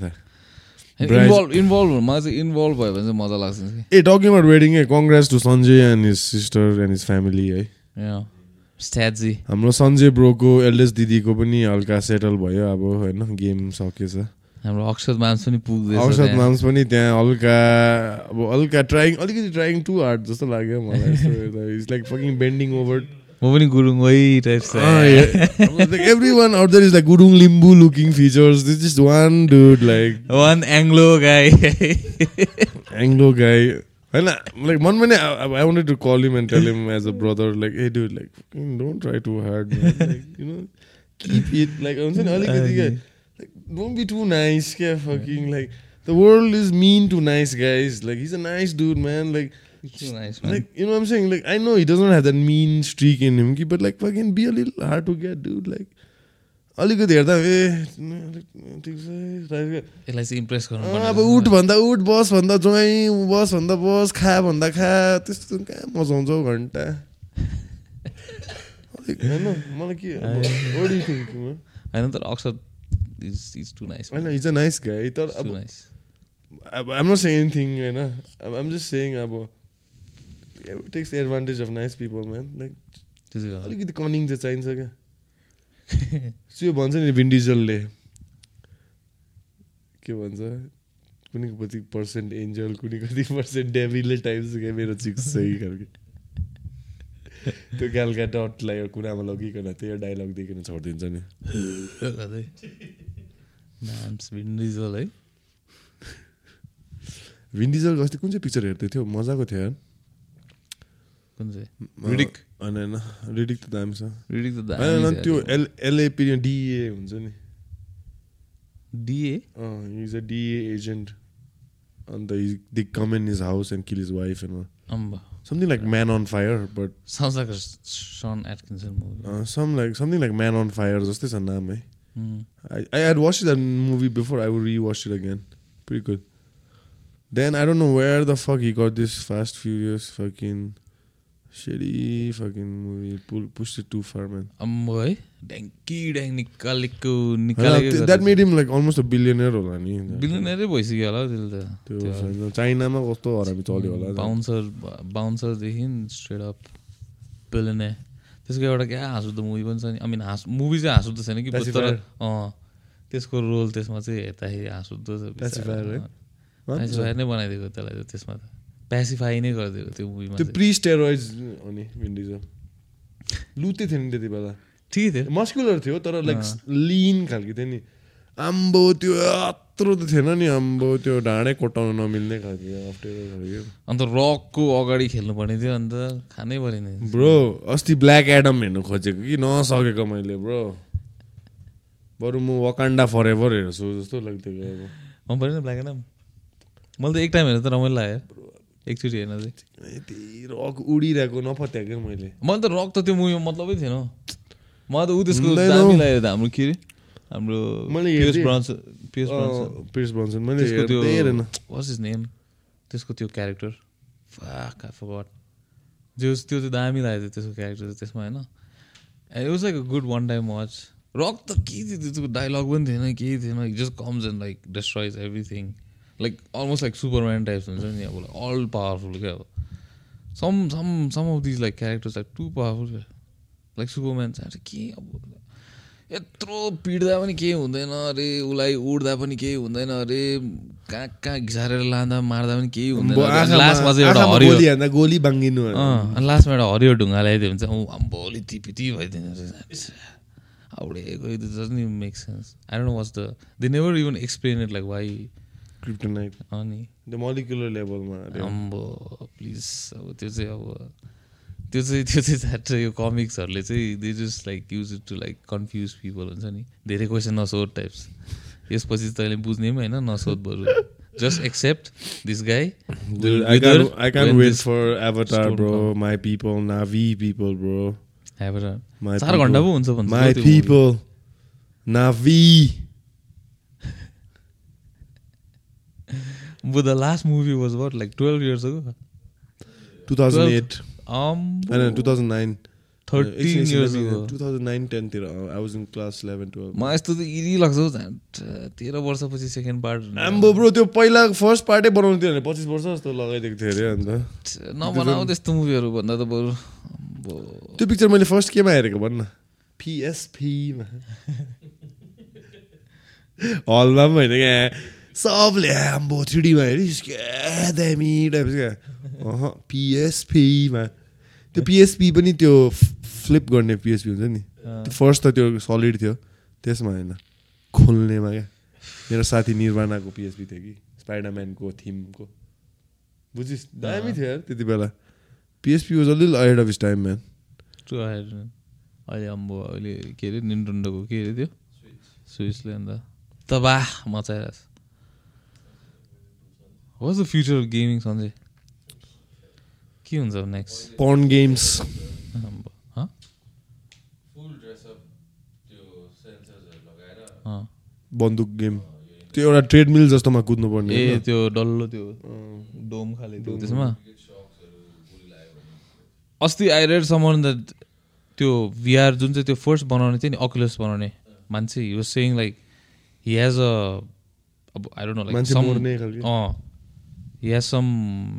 Bride- इन्भल्भ इन्भल्भ मलाई चाहिँ इन्भल्भ भयो भने चाहिँ मजा लाग्छ ए talking about wedding A congrats to Sanjay and his sister and his family है। स्ट्याजी हाम्रो सञ्जय ब्रोको एल्डेस्ट दिदीको पनि हल्का सेटल भयो अब होइन गेम सकेछ। हाम्रो अक्षत मान्छ पनि पुग्दैछ त्यहाँ। माम्स पनि त्यहाँ हल्का अब हल्का ट्राइङ अलिकति ट्राइङ टु हार्ड जस्तो लाग्यो मलाई it's like fucking bending over म पनि गुरुङ वही टाइप छ। Every one out is like Gurung Limbu looking features this just one dude like one Anglo guy Anglo guy Uh, like one minute, I, wanted to call him and tell him as a brother, like, hey, dude, like, don't try too hard, man. Like, you know, keep it. Like, I was saying earlier, like, don't be too nice, yeah, fucking like. The world is mean to nice guys. Like, he's a nice dude, man. Like, Nice, like you know what I'm saying? Like I know he doesn't have that mean streak in him, but like fucking be a little hard to get, dude. Like अलिकति हेर्दा ए ठिक छ यसलाई चाहिँ impress गर्नु अब उठ भन्दा उठ बस भन्दा ज्वाइँ बस भन्दा बस खा भन्दा खा त्यस्तो कहाँ मजा आउँछ हौ घन्टा। अलिक होइन मलाई के? होइन तर अक्षत इज होइन अ नाइस गाई तर अब नाइस अब I'm not saying anything होइन। अब I'm just saying अब takes advantage of nice people man like. अलिकति कनिङ चाहिँ चाहिन्छ क्या। त्यो भन्छ नि भिन्डिजलले के भन्छ? कुनै कति पर्सेन्ट एन्जल कुनै कति पर्सेन्ट डेभिलले टाइप्स क्या मेरो चिक्स सही खालको त्यो गालका डटलाई कुरामा लगिकन त्यो डाइलग दिइकन छोडिदिन्छ नि। भिन्डिजल है। भिन्डिजल अस्ति कुन चाहिँ पिक्चर हेर्दै थियो? मजाको थियो कुन चाहिँ रिडिक होइन होइन रिडिक त दामी छ रिडिक त होइन होइन, दामी त्यो एल एलएपी डिए हुन्छ नि DA is a DA agent and they come in his house and kill his wife and um something like man on fire but sound like Sean Atkinson movie some like something like man on fire जस्तै छ नाम है Hmm. I, I had watched that movie before. I would rewatch it again. Pretty good. Then I don't know where the fuck he got this Fast Furious fucking shitty fucking movie. Pull, pushed it too far, man. अम्बो है ड्याङ्की ड्याङ निकालेको निकालेको that made him like almost a billionaire होला नि बिलियनरै भइसक्यो होला त्यसले त त्यो चाइनामा कस्तो हरामी चल्यो होला बााउन्सर बााउन्सरदेखि स्ट्रेट अप बिलियने त्यसको एउटा क्या हाँसुदो मुभी पनि छ नि आई मिन हाँस मुभी चाहिँ हाँसुदो छैन कि तर. अँ त्यसको रोल त्यसमा चाहिँ हेर्दाखेरि हाँसुदो छ नै बनाइदिएको त्यसलाई त्यसमा त प्यासिफाई नै गरिदिएको त्यो मुभीमा त्यो प्रि स्टेरोइड्स हो नि भिन्डिजल लुते थियो नि त्यति बेला। ठिकै थियो। मस्कुलर थियो तर लाइक लिन खालको थियो नि। आम्बो त्यो यत्रो त थिएन नि आम्बो त्यो ढाँडै कोटाउन नमिल्ने खालको अप्ठ्यारो खालको। अन्त रकको अगाडि खेल्नुपर्ने थियो अन्त खानै परेन। ब्रो अस्ति ब्ल्याक एडम हेर्नु खोजेको कि? नसकेको मैले ब्रो। बरु म वकान्डा फर एभर हेर्छु जस्तो लाग्थ्यो मन परेन ब्ल्याक एन्ड मैले त एक टाइम हेरेर त रमाइलो लाग्यो। एकचोटि हेर्न चाहिँ। यति रक उडिरहेको नपत्याएको क्या मैले। मैले त रक त त्यो मुभीमा मतलबै थिएन। मलाई त ऊ त्यसको हुँदैन। दामी हौ। लाग्यो त हाम्रो के अरे? हाम्रो मैले पियर्स ब्रान्सन मैले त्यसको त्यो हेर्दै हेरेन। वाट्स इज नेम त्यसको त्यो क्यारेक्टर फाक आई जो त्यो चाहिँ दामी लागेको थियो त्यसको क्यारेक्टर त्यसमा होइन? It was like a good one time watch Rock त के थियो त्यसको डायलग पनि थिएन केही थिएन। Just comes and like destroys everything like almost like Superman types हुन्छ नि अब अल पावरफुल क्या अब some some some of these like characters like too powerful क्या लाइक सुपरम्यान चाहिँ के अब यत्रो पिट्दा पनि केही हुँदैन अरे उसलाई उड्दा पनि केही हुँदैन अरे कहाँ कहाँ घिसारेर लाँदा मार्दा पनि केही हुँदैन अम्बो, लास्टमा चाहिँ एउटा हरियो गोली बाङ्गिनु लास्टमा एउटा हरियो ढुङ्गा ल्याइदियो भने चाहिँ ऊ अम्बोली तिपिति भइदिने हाउडेको it doesn't make sense I don't watch the they never even explain it like why Kryptonite. अनि molecular levelमा अरे। अम्बो प्लिज अब त्यो चाहिँ अब त्यो चाहिँ त्यो चाहिँ द्याट यो कमिक्सहरूले चाहिँ they just like use it to like confuse people हुन्छ नि धेरै क्वेसन नसोध टाइप्स यसपछि तैँले बुझ्ने पनि होइन नसोध बरु just accept this guy Dude, I can't, I can't wait for Avatar, stone bro. My people, Navi people, bro. My चार घन्टा पो हुन्छ भन्छ My त्यो movie। people, Navi. But the last movie was what, like 12 years ago? 2008. Um, I know, 2009. 13 Uh, years 11, ago. 2009, 10 तिर I was in class 11, 12. म यस्तो त इरी लाग्छ हौ झन् तेह्र वर्षपछि सेकेन्ड पार्ट आम्बो ब्रो त्यो पहिला फर्स्ट पार्टै बनाउनु थियो भने पच्चिस वर्ष जस्तो लगाइदिएको थियो अरे अन्त नबनाऊ त्यस्तो मुभीहरू भन्दा त बरु त्यो पिक्चर मैले फर्स्ट केमा हेरेको भन्न पिएसपीमा हलमा पनि होइन क्या सबले आम्बो थ्रिडीमा हेरिस् क्या दामी टाइप क्या अह पिएसपीमा त्यो पिएसपी पनि त्यो फ्लिप गर्ने पिएसपी हुन्छ नि त्यो फर्स्ट त त्यो सलिड थियो त्यसमा होइन खोल्नेमा क्या मेरो साथी निर्वाणाको पिएसपी थियो कि स्पाइडरम्यानको थिमको बुझिस् दामी थियो यार त्यति बेला PSP was a lil ahead of its time man अहिले अम्बो अहिले के अरे निन्टन्डोको के अरे त्यो स्विचले अन्त तबाह मचाइरहेको छ was the future of gaming Sanjay के हुन्छ नेक्स्ट पर्न गेम्स बन्दुक गेम त्यो एउटा ट्रेडमिल जस्तोमा कुद्नु पर्ने ए त्यो डल्लो त्यो डोम खाले थियो त्यसमा अस्ति आई रेड समन द्याट त्यो भिआर जुन चाहिँ त्यो फर्स्ट बनाउने थियो नि अकुलस बनाउने मान्छे he was saying like he has a अब I don't know like has some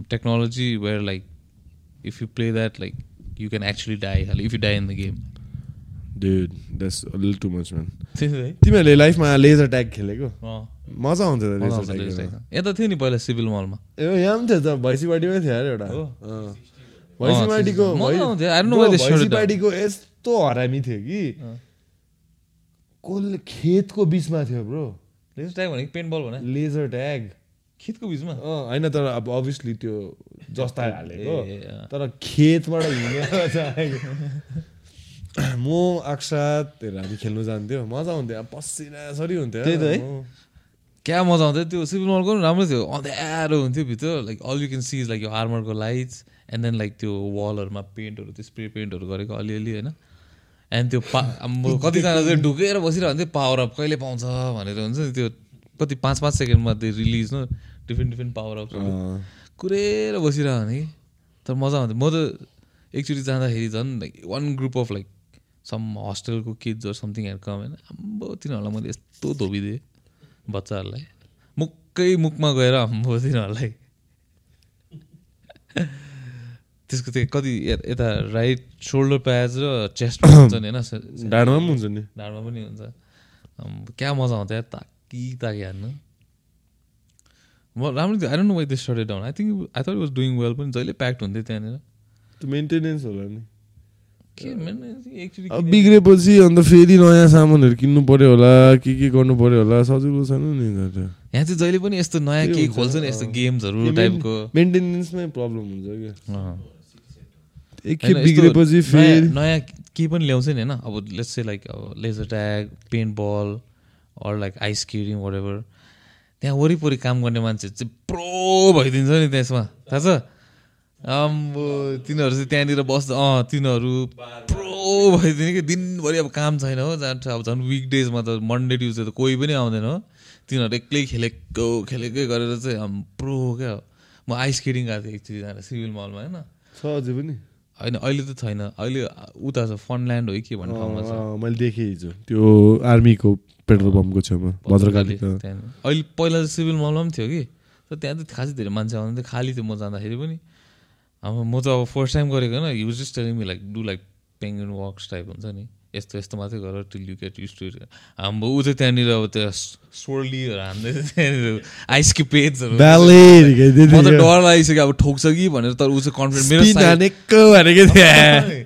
technology where like if you play that like you can actually die खालि if you die in the game Dude, that's a little too much, man. तिमीहरूले लाइफमा laser tag खेलेको मजा आउँछ त laser आउँछ। यता थियो नि पहिला सिभिल मलमा ए यहाँ पनि थियो त भैँसीपाटीमै थियो अरे एउटा। भैँसीपाटीको मजा भै- आउँथ्यो। I don't know Bro, why they shut it down. भैँसीपाटीको यस्तो हरामी थियो कि कसले खेतको बिचमा थियो ब्रो लेज ट्याग भनेको पेन्ट बल भने लेजर ट्याग खेतको बिचमा। होइन तर अब अभियसली त्यो जस्ता हालेको। तर खेतबाट हिँडेर चाहिँ म अक्षातहरू हामी खेल्नु जान्थ्यो। मजा हुन्थ्यो। अब पसिना सरी हुन्थ्यो। त्यही त है। क्या मजा आउँथ्यो? त्यो सिभिल मलको पनि राम्रो थियो। अँध्यारो हुन्थ्यो भित्र। Like all you can see is like यो आर्मरको लाइट्स एन्ड देन लाइक त्यो वालहरूमा पेन्टहरू त्यो स्प्रे पेन्टहरू गरेको अलिअलि होइन? एन्ड त्यो पा कतिजना चाहिँ ढुकेर बसिरहन्थ्यो पावर अप कहिले पाउँछ? भनेर हुन्छ नि त्यो कति पाँच पाँच सेकेन्डमा त्यो रिलिज न डिफ्रेन्ट डिफ्रेन्ट पावर अप्सहरू अँ। कुरेर बसिरह भने कि? तर मजा आउँथ्यो। म त एकचोटि जाँदाखेरि झन् like one group of like some हस्टेलको kids something हेर कम होइन आम्बो तिनीहरूलाई मैले यस्तो धोबिदिएँ बच्चाहरूलाई। मुखकै मुखमा गएर आम्बो तिनीहरूलाई। त्यसको त्यो कति यता राइट सोल्डर प्याज र चेस्टमा हुन्छ नि होइन? ढाडमा पनि हुन्छ नि। ढाडमा पनि हुन्छ। अम्बो, क्या मजा आउँथ्यो यार ताकी ताकी हान्नु म राम्रो थियो I don't know why this sorted down I think I thought was doing well पनि जहिले प्याक्ड हुन्थ्यो त्यहाँनिर त्यो मेन्टेनेन्स होला नि अब बिग्रेपछि अन्त फेरि नयाँ सामानहरू किन्नु पर्यो होला के के गर्नु पर्यो होला सजिलो छैन नि। यहाँ चाहिँ जहिले पनि यस्तो नयाँ केही खोल्छ नि यस्तो। गेम्सहरू टाइपको मेन- मेन्टेनेन्समै प्रब्लम हुन्छ क्या। एकखेप बिग्रेपछि नयाँ फेरि नयाँ केही पनि ल्याउँछ नि होइन अब लेट्स से लाइक अब laser tag paintball or like ice skating wherever त्यहाँ वरिपरि काम गर्ने मान्छे चाहिँ प्रो भइदिन्छ नि त्यसमा। थाहा छ? आम्बो तिनीहरू चाहिँ त्यहाँनिर बस्छ। अँ तिनीहरू प्रो भइदिने कि? दिनभरि अब काम छैन हो। जान्छ अब झन् विक डेजमा त मन्डे ट्युजडे त कोही पनि आउँदैन हो। तिनीहरू एक्लै खेलेको खेलेकै गरेर चाहिँ आम प्रो क्या म आइस स्केटिङ गएको थिएँ एकचोटि जाँदा सिभिल मलमा होइन? छ अझै पनि? होइन अहिले त छैन। अहिले उता छ फनल्यान्ड हो कि भन्ने ठाउँमा छ। मैले देखेँ हिजो। त्यो आर्मीको पेट्रोल पम्पको छेउमा भद्रकाली। अहिले पहिला त सिभिल मलमा पनि थियो कि? तर त्यहाँ त खासै धेरै मान्छे आउँदैन थियो खाली थियो म जाँदाखेरि पनि। अब म त अब फर्स्ट टाइम गरेको होइन use just telling me like do like penguin walks type हुन्छ नि। यस्तो यस्तो मात्रै गर till you get used to हाम्रो ऊ चाहिँ त्यहाँनिर अब त्यो सोर्लीहरू हान्दै त्यहाँनिर आइसको पेजहरू म त। डर लागिसक्यो अब ठोक्छ कि भनेर तर ऊ चाहिँ कन्फिडेन्ट मेरो भनेको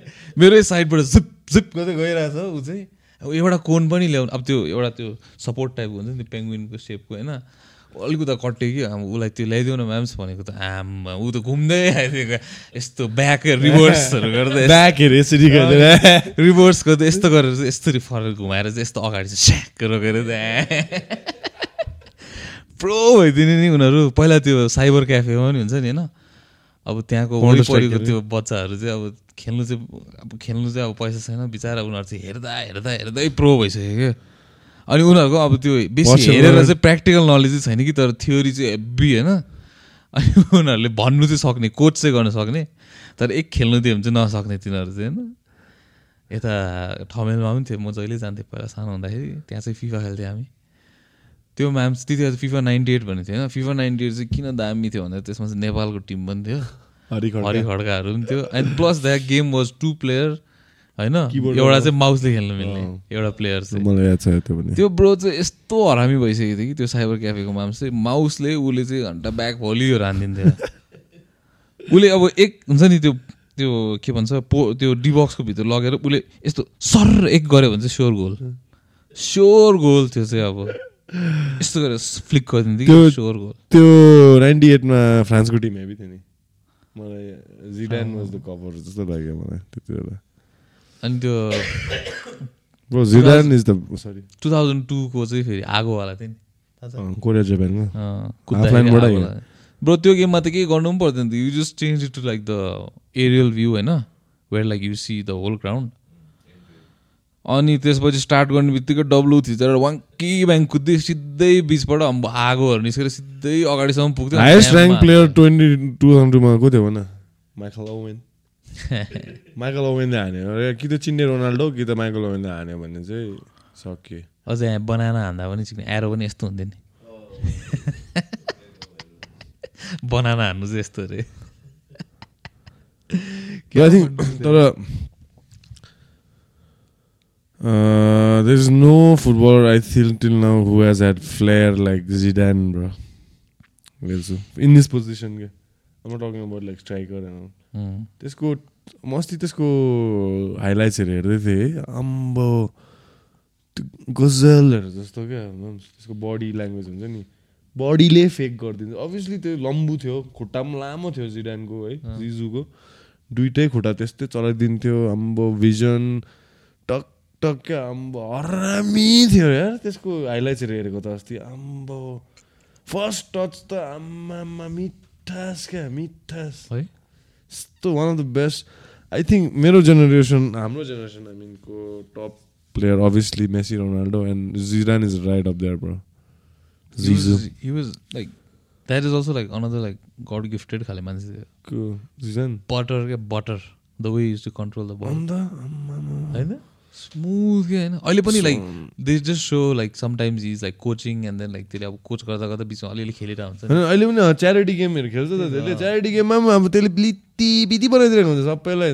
मेरै साइडबाट जिप जिप गर्दै गइरहेछ ऊ चाहिँ। एउटा कोन पनि ल्याउनु अब त्यो एउटा त्यो सपोर्ट टाइपको हुन्छ नि त्यो पेङ्गुइनको सेपको होइन? अलिकति कट्यो कि अब उसलाई त्यो ल्याइदेऊ न म्याम्स भनेको त आम ऊ त घुम्दै आइदिएको यस्तो ब्याक रिभर्सहरू गर्दै ब्याकहरू यसरी गरेर रिभर्स गर्दै यस्तो गरेर चाहिँ यस्तरी फरक घुमाएर चाहिँ यस्तो अगाडि चाहिँ स्याक रोकेर प्रो भइदिने नि उनीहरू। पहिला त्यो साइबर क्याफेमा पनि हुन्छ नि होइन? अब त्यहाँको वरिपरिको त्यो बच्चाहरू चाहिँ अब खेल्नु चाहिँ अब खेल्नु चाहिँ अब पैसा छैन बिचरा उनीहरू चाहिँ हेर्दा हेर्दा हेर्दै प्रो भइसक्यो क्या। अनि उनीहरूको अब त्यो बेसी हेरेर. चाहिँ प्र्याक्टिकल नलेज चाहिँ छैन कि तर थ्योरी चाहिँ हेब्बी होइन। अनि उनीहरूले भन्नु चाहिँ सक्ने कोच चाहिँ गर्न सक्ने तर एक खेल्नु दियो भने चाहिँ नसक्ने तिनीहरू चाहिँ होइन। यता ठमेलमा पनि थियो म जहिले जान्थेँ पहिला सानो हुँदाखेरि त्यहाँ चाहिँ फिफा खेल्थेँ हामी। त्यो म्याम्स त्यति बेला फिफा नाइन्टी एट भनेको थियो होइन। फिफा नाइन्टी एट चाहिँ किन दामी थियो भन्दा त्यसमा चाहिँ नेपालको टिम पनि थियो। हरि खड्काहरू पनि थियो। And plus that game was two player होइन? एउटा। चाहिँ माउसले खेल्नु मिल्ने। एउटा प्लेयर चाहिँ। मलाई याद छ त्यो पनि। त्यो ब्रो चाहिँ यस्तो हरामी भइसकेको थियो कि त्यो साइबर क्याफेको माम चाहिँ। माउसले उसले चाहिँ घन्टा ब्याक भोलियो हानिदिन्थ्यो। उसले अब एक हुन्छ नि त्यो त्यो के भन्छ पो त्यो डिबक्सको भित्र लगेर उसले यस्तो सर एक गऱ्यो भने चाहिँ स्योर गोल स्योर गोल त्यो चाहिँ अब। यस्तो गरेर फ्लिक गरिदिन्थ्यो कि? त्यो- स्योर गोल त्यो नाइन्टी एटमा फ्रान्सको टिम हेभी थियो नि। मलाई जिडान वाज द कभर जस्तो लाग्यो मलाई त्यति बेला। अनि त्यो bro Zidane is the sorry two thousand टूको चाहिँ फेरि आगोवाला थियो नि? कोरिया लाग्यो। ब्रो त्यो गेममा त केही गर्नु पनि पर्दैन थियो you just change it to like the aerial view होइन? Where like you see the whole ground अनि त्यसपछि स्टार्ट गर्ने बित्तिकै डब्लु थिचेर वाङ्की ब्याङ्क कुद्दै सिधै बिचबाट आगोहरू निस्केर सिधै अगाडिसम्म पुग्थ्यो। Highest rank player twenty two टूमा को थियो भन? माइकल ओवेन माइकल ओवेनले हान्यो। कि त चिन्ने रोनाल्डो कि त माइकल ओवेनले हान्यो भने चाहिँ सक्यो। अझै यहाँ बनाना हान्दा पनि चिक्ने एरो पनि यस्तो हुन्थ्यो नि। बनाना हान्नु चाहिँ यस्तो अरे। I there is no footballer I till till now who has had flair like Zidane bro in this position के I'm not talking about like striker and all. उम्. त्यसको म अस्ति त्यसको हाइलाइट्सहरू हेर्दै थिएँ है त्यो गजलहरू जस्तो क्या त्यसको बडी ल्याङ्ग्वेज हुन्छ नि बडीले फेक गरिदिन्छ अभियसली त्यो लम्बु थियो खुट्टा पनि लामो थियो जिडानको है। जिजुको दुइटै खुट्टा त्यस्तै चलाइदिन्थ्यो आम्बो भिजन टक टक क्या आम्बो हरामी थियो यार त्यसको हाइलाइट्सहरू हेरेको त अस्ति। आम्बो फर्स्ट टच त आम्मामा मिठास क्या मिठास। है? यस्तो one of the best I think मेरो जेनेरेसन हाम्रो जेनेरेसन आई मिन को top player obviously Messi Ronaldo and Zidane is right up there bro Zizou like that is also like another like God gifted खाले मान्छे Zidane butter क्या butter the way use to control the ball. होइन smooth क्या होइन। अहिले पनि like they just so like sometimes is like coaching and then like त्यसले अब कोच गर्दा गर्दा बिचमा अलिअलि खेलिरहेको हुन्छ अहिले पनि च्यारिटी गेमहरू खेल्छ त त्यसले। च्यारिटी गेममा पनि अब त्यसले लित्ती बिती बनाइदिएको हुन्छ सबैलाई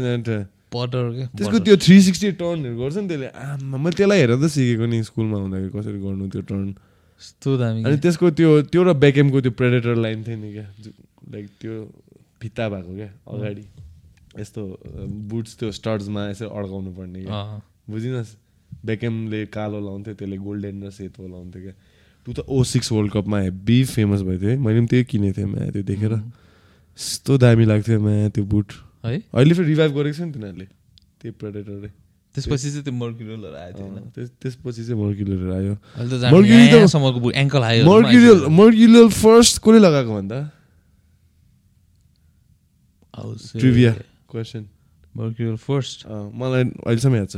क्या त्यसको त्यो थ्री सिक्सटी टर्नहरू गर्छ नि त्यसले। आमा मैले त्यसलाई हेरेर त सिकेको नि स्कुलमा हुँदाखेरि कसरी गर्नु त्यो टर्न यस्तो दामी। अनि त्यसको त्यो त्यो र बेकेमको त्यो प्रेडेटर लाइन थियो नि क्या लाइक त्यो भित्ता भएको क्या अगाडि। यस्तो बुट्स त्यो स्टर्समा यसो अड्काउनु पर्ने क्या। बुझिनस् बेकेमले कालो लाउँथ्यो त्यसले गोल्डन र सेतो लाउँथ्यो क्या। टु त ओ सिक्स वर्ल्ड कपमा हेब्बी फेमस भएको थियो है। मैले पनि त्यही किनेको थिएँ म्या त्यो देखेर। यस्तो दामी लाग्थ्यो म्या त्यो बुट। है? अहिले फेरि रिभाइभ गरेको छ नि तिनीहरूले। त्यही प्रेडेटरले त्यसपछि चाहिँ त्यो मर्क्युरियलहरू आयो त्यस त्यसपछि चाहिँ मर्क्युलहरू आयो। यहाँसम्मको एङ्कल आयो मर्क्युरियल मर्क्युरियल फर्स्ट कसले लगाएको भन्दा? ट्रिभिया क्वेसन मर्क्युरियल फर्स्ट मलाई अहिलेसम्म याद छ।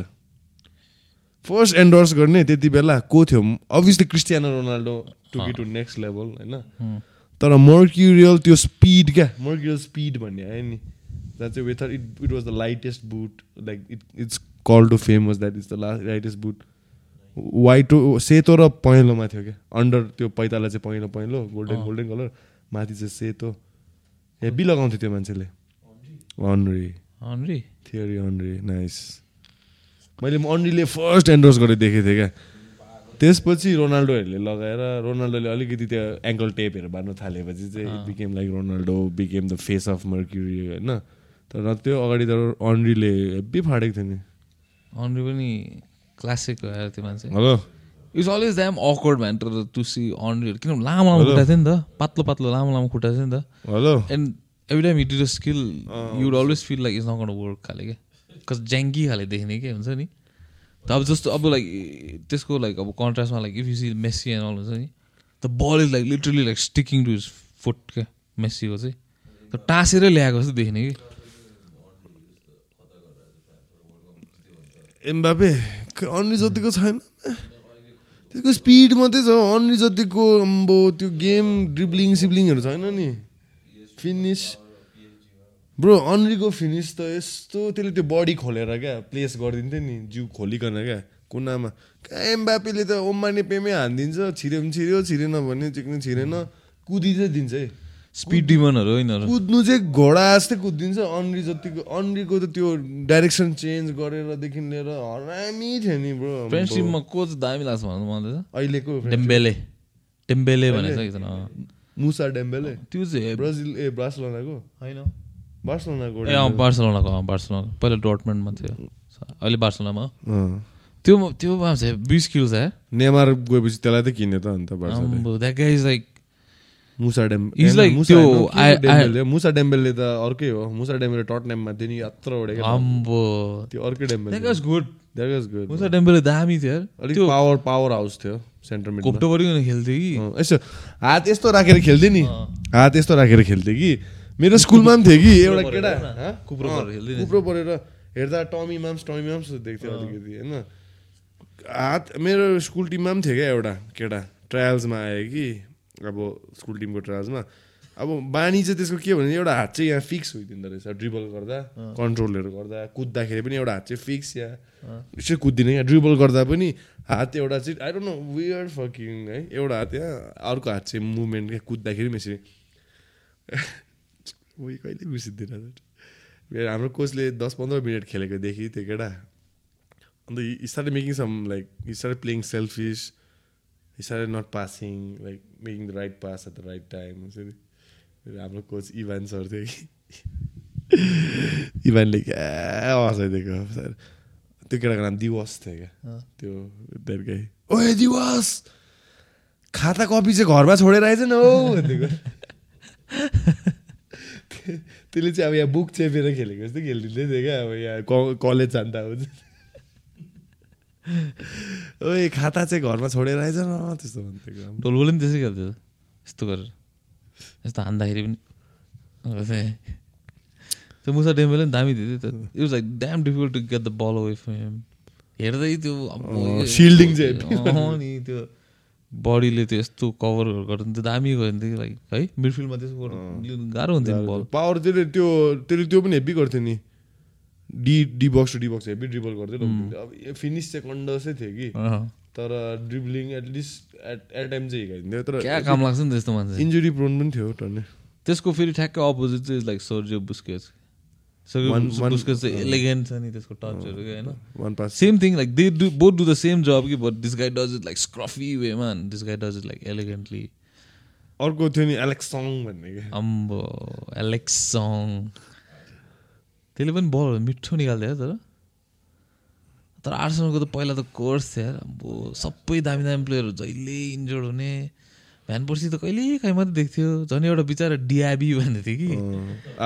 फर्स्ट एन्डोर्स गर्ने त्यति बेला को थियो? Obviously Cristiano Ronaldo took to next level होइन? तर मर्क्युरियल त्यो स्पिड क्या? मर्क्युरियल स्पिड भन्ने आयो नि। द्याट चाहिँ with it it was the lightest boot like it it's call too famous that is the last lightest boot white सेतो र पहेँलोमा थियो क्या? अन्डर त्यो पैताला चाहिँ पहेँलो पहेँलो गोल्डन गोल्डन कलर माथि चाहिँ सेतो हेभी लगाउँथ्यो त्यो मान्छेले। अनरी अनरी थियोरी अनरी नाइस मैले अन्रीले फर्स्ट एन्डोर्स गरेर देखेको थिएँ क्या। त्यसपछि रोनाल्डोहरूले लगाएर रोनाल्डोले अलिकति त्यो एङ्कल टेपहरू बाँध्नु थालेपछि चाहिँ became like Ronaldo became the face of Mercury होइन? तर त्यो अगाडि त अन्रीले हेब्बी फाडेको थियो नि। अन्ड्री पनि क्लासिक आएर त्यो मान्छे। Hello. It's always damn awkward man तर टु सी अन्ड्रीहरू किनभने लामो लामो खुट्टा थियो नि त। पातलो पातलो लामो लामो खुट्टा थियो नि त। Hello. And every time it is a. Skill you'd always feel like is not work खाले क्या। कस ज्याङ्की खाले देख्ने के हुन्छ नि? त अब जस्तो अब लाइक त्यसको लाइक अब कन्ट्रास्टमा like if you see Messi and all हुन्छ नि? The ball is like literally like sticking to his foot क्या मेस्सीको चाहिँ। त टाँसेरै ल्याएको जस्तो देख्ने कि? एम्बापे अन्री जतिको छैन। त्यसको स्पिड मात्रै छ अन्री जतिको अम्बो त्यो गेम ड्रिब्लिङ सिब्लिङहरू छैन नि। फिनिस ब्रो अन्रीको फिनिस त यस्तो त्यसले त्यो बडी खोलेर क्या प्लेस गरिदिन्थ्यो नि जिउ खोलिकन क्या कुनामा। कहाँ एम्बापेले त ओम्माने पेमै हानिदिन्छ छिर्यो भने छिर्यो छिरेन भने चिक्नु छिरेन कुदी चाहिँ दिन्छ है। स्पिड डिमनहरू होइन कुद्नु चाहिँ घोडा जस्तै कुदिन्छ अन्री जतिको अन्रीको त त्यो डाइरेक्सन चेन्ज गरेरदेखि लिएर हरामी थियो नि ब्रो फ्रेन्डसिपमा कोच दामी लाग्छ भन्नु मलाई अहिलेको डेम्बेले डेम्बेले भनेको छ। मुसा डेम्बेले त्यो चाहिँ ब्राजिल ए बार्सलोनाको होइन। बार्सलोनाको ए बार्सलोनाको बार्सलोना। पहिला डटमेन्टमा थियो। अहिले बार्सलोनामा। त्यो त्यो चाहिँ बिस किलो छ नेमार गएपछि त्यसलाई त किन्यो त अन्त that guy is like Moussa damn He's a, like Moussa त्यो होइन, के I- को डेम्बेले मुसा डेम्बेले त अर्कै हो। मुसा डेम्बेले टटनेममा थियो नि यत्रो उडेको अम्बो। त्यो अर्कै Dembele that was good that was good Moussa Dembele दामी थियो अलिक पावर पावर हाउस थियो सेन्टर गरिकन खेल्थ्यो कि? यसो हात यस्तो राखेर खेल्थेँ नि। हात यस्तो राखेर खेल्थेँ कि? मेरो स्कुलमा पनि थियो कि एउटा केटा? कुप्रो परेर हेर्दा टमी माम्स टमी माम्स देख्थ्यो अलिकति होइन। हात मेरो स्कुल टिममा पनि थियो क्या एउटा केटा। ट्रायल्समा आयो कि अब स्कुल टिमको ट्रायल्समा। अब बानी चाहिँ त्यसको के भने एउटा हात चाहिँ यहाँ फिक्स होइदिँदो रहेछ ड्रिबल गर्दा कन्ट्रोलहरू गर्दा कुद्दाखेरि पनि एउटा हात चाहिँ फिक्स या यसो कुद्दिनँ क्या ड्रिबल गर्दा पनि हात एउटा चाहिँ I don't know where fucking है। एउटा हात यहाँ अर्को हात चाहिँ मुभमेन्ट क्या कुद्दाखेरि पनि यसरी। उयो कहिले बिर्सिँदैन मेरो हाम्रो कोचले दस पन्ध्र मिनट खेलेको देखि त्यो केटा। अन्त start making some like start playing selfish start not passing like making the right pass at the right time हुन्छ नि मेरो हाम्रो कोच इभान सर थियो कि। इभानले क्या हँसाइदिएको सर। त्यो केटाको नाम दिवस थियो क्या। त्यो द्याट गाई ओए दिवस! खाता कपी चाहिँ घरमा छोडेर आएछ न हौ। भनिदिएको त्यसले चाहिँ अब यहाँ बुक चेपेर खेलेको जस्तो खेलिदिँदै थियो क्या अब यहाँ कलेज जान्दा हुन्छ। ओए खाता चाहिँ घरमा छोडेर आएछ न त्यस्तो भन्थ्यो डोलबोले पनि त्यसै खेल्थ्यो यस्तो गरेर। यस्तो हान्दाखेरि पनि। त्यो मुसा डेम्बेले पनि दामी थियो त्यो it was like damn difficult to get the ball away from हेर्दै त्यो shielding चाहिँ नि त्यो। बडीले त्यो यस्तो कभरहरू गर्नु त्यो दामी गयो भने लाइक है? मिडफिल्डमा त्यसको लिनु गाह्रो हुन्थ्यो नि बल पावर त्यसले त्यो त्यसले त्यो पनि हेभी गर्थ्यो नि। D D box to D box heavy dribble गर्थ्यो। अब फिनिस चाहिँ कन्डसै थियो कि। तर dribbling at least at at time चाहिँ हिँडाइदिन्थ्यो तर क्या काम लाग्छ नि त्यस्तो मान्छे? इन्जुरी प्रोन पनि थियो टर्ने। त्यसको फेरि ठ्याक्कै अपोजिट चाहिँ like Sergio Busquets one- Busquets चाहिँ एलिगेन्ट छ नि त्यसको टचहरू होइन same thing like they do both do the same job कि but this guy does it like scruffy वेमा this guy does it like elegantly अर्को थियो नि एलेक्स सङ भन्ने क्या अम्बो एलेक्सङ त्यसले पनि बलहरू मिठो निकाल्थ्यो तर तर आर्सनलको त पहिला त कोर्स थियो अम्बो। सबै दामी दामी प्लेयरहरू जहिले इन्जोर्ड हुने। भ्यान पर्सी त कहिले काहीँ मात्रै देख्थ्यो झन् एउटा बिचरा डिआबी भन्ने थियो कि?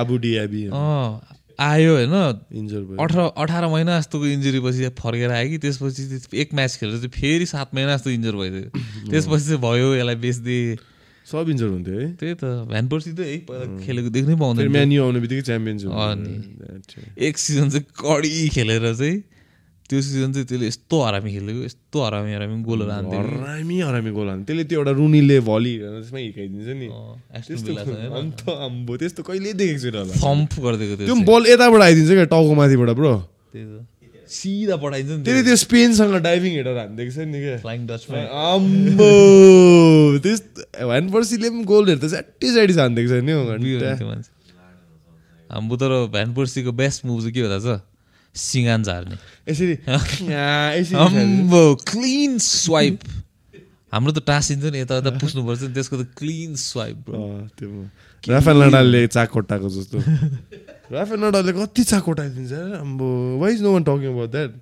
आबु डिआबी अँ आयो होइन। इन्जर भयो। अठार अठार महिना जस्तोको इन्जुरी पछि फर्केर आयो कि त्यसपछि त्यो एक म्याच खेलेर चाहिँ फेरि सात महिना जस्तो इन्जर भइदियो त्यसपछि चाहिँ भयो यसलाई बेचिदिए सब इन्जर हुन्थ्यो है। त्यही त भ्यान पर्सी त है पहिला खेलेको देख्नै पाउँदैन। म्यान्यु आउने बित्तिकै च्याम्पियन्स अनि। एक सिजन चाहिँ कडी खेलेर चाहिँ त्यो सिजन चाहिँ त्यसले यस्तो हरामी खेलेको यस्तो हरामी हरामी गोलहरू हान्थ्यो। हरामी हरामी गोल हान्थ्यो त्यसले त्यो एउटा रुनीले भली त्यसमा हिर्काइदिन्छ नि? अन्त अम्बो त्यस्तो कहिले देखेको छैन होला। थम्प गरिदिएको त्यो बल यताबाट आइदिन्छ क्या टाउको माथिबाट ब्रो। त्यही त। सिधा पठाइन्छ नि त्यसले त्यो स्पेनसँग डाइभिङ हेरेर हानिदिएको छ नि क्या। फ्लाइङ डचमा आम्बो त्यस्तो भ्यान पर्सीले पनि गोलहरू त च्याटी च्याटी हानिदिएको छ नि हौ मान्छे। हाम्रो तर भ्यान पर्सीको बेस्ट मुभ चाहिँ के हुँदा छ सिँगान झार्ने। यसरी। अम्बो क्लिन स्वाइप हाम्रो त टाँसिन्छ नि यता यता पुस्नुपर्छ नि त्यसको त क्लिन स्वाइप त्यो राफेल नडालले चाक कोट्टाएको जस्तो। राफेल नडालले कति चाक कोटाइदिन्छ यार, अम्बो। Why is no one talking about that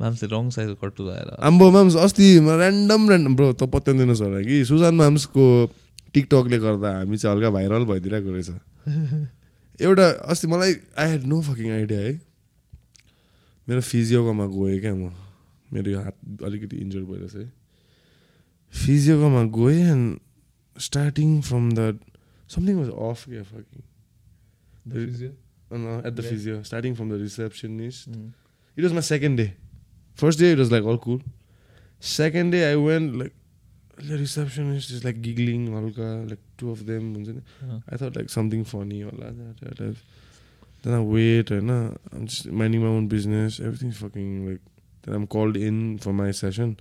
मान्छे रङ साइजको कट्टु भएर। आम्बो माम्स अस्ति ऱ्यान्डम ऱ्यान्डम ब्रो त पत्याउँदैनस् होला कि सुजान माम्सको टिकटकले गर्दा हामी चाहिँ हल्का भाइरल भइदिरहेको रहेछ। एउटा अस्ति मलाई I had no fucking idea है। मेरो फिजियोकोमा गएँ क्या म। मेरो यो हात अलिकति इन्जोर भइरहेछ है। फिजियोकोमा गएँ and starting from the something was off क्या fucking at the physio starting from the receptionist It was my second day. First day it was like all cool. Second day I went like the receptionist is like giggling Alka, like two of them uh-huh. I thought like something funny or like. Then I wait and uh, I'm just minding my own business. Everything's fucking like then I'm called in for my session.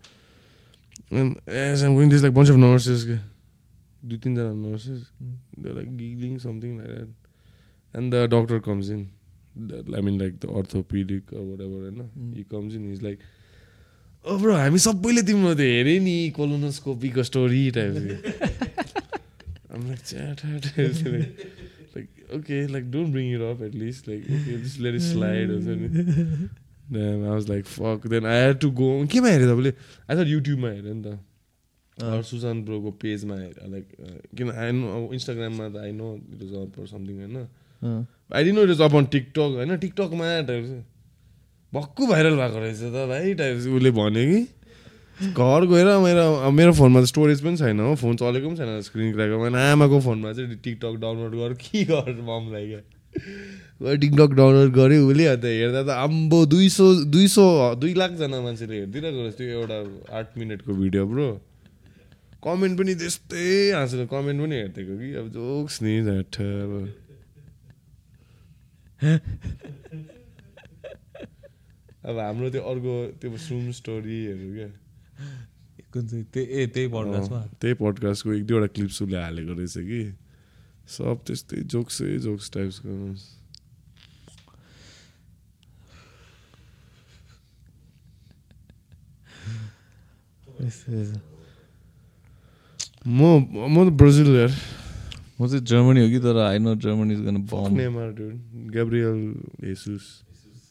And as I'm going, there's like bunch of nurses. Do you think there are nurses? Mm. They're like giggling something like that. And the doctor comes in. I mean, like the orthopedic or whatever. And, uh, mm. He comes in. He's like, bro हामी सबैले तिम्रो त्यो हेऱ्यो नि कोलोनोस्कोपीको story type like okay like don't bring it up at least like let it slide हुन्छ नि I was like, fuck. Then I had to go. केमा हेऱ्यो तपाईँले आई थट युट्युबमा हेऱ्यो नि त। सुशान्त ब्रोको पेजमा हेरेँ लाइक किन आई नो इन्स्टाग्राममा त I know it is up something होइन? I didn't know it is up on TikTok होइन? टिकटकमा भक्कु भाइरल भएको रहेछ त भाइ टाइप उसले भन्यो कि घर गएर मेरो मेरो फोनमा त स्टोरेज पनि छैन हो फोन चलेको पनि छैन स्क्रिन क्र्याकर मैले आमाको फोनमा चाहिँ टिकटक डाउनलोड गर के गर ममलाई क्या? टिकटक डाउनलोड गऱ्यो उसले अन्त हेर्दा त आम्बो दुई सौ दुई सौ दुई लाखजना मान्छेले हेरिदिरहेको रहेछ। त्यो एउटा आठ मिनटको भिडियो ब्रो। कमेन्ट पनि त्यस्तै हाँसेर कमेन्ट पनि हेरिदिएको कि अब जोक्स नि झट्ट अब। अब हाम्रो त्यो अर्को त्यो सुम स्टोरीहरू क्या। कुन चाहिँ? त्यही ए त्यही पडकास्टमा त्यही पडकास्टको एक दुईवटा क्लिप्स उसले हालेको रहेछ कि। सब त्यस्तै जोक्सै जोक्स टाइप्सको म म त ब्राजिल यार। म चाहिँ जर्मनी हो कि तर I know Germany is gone bum Neymar dude. Gabriel Jesus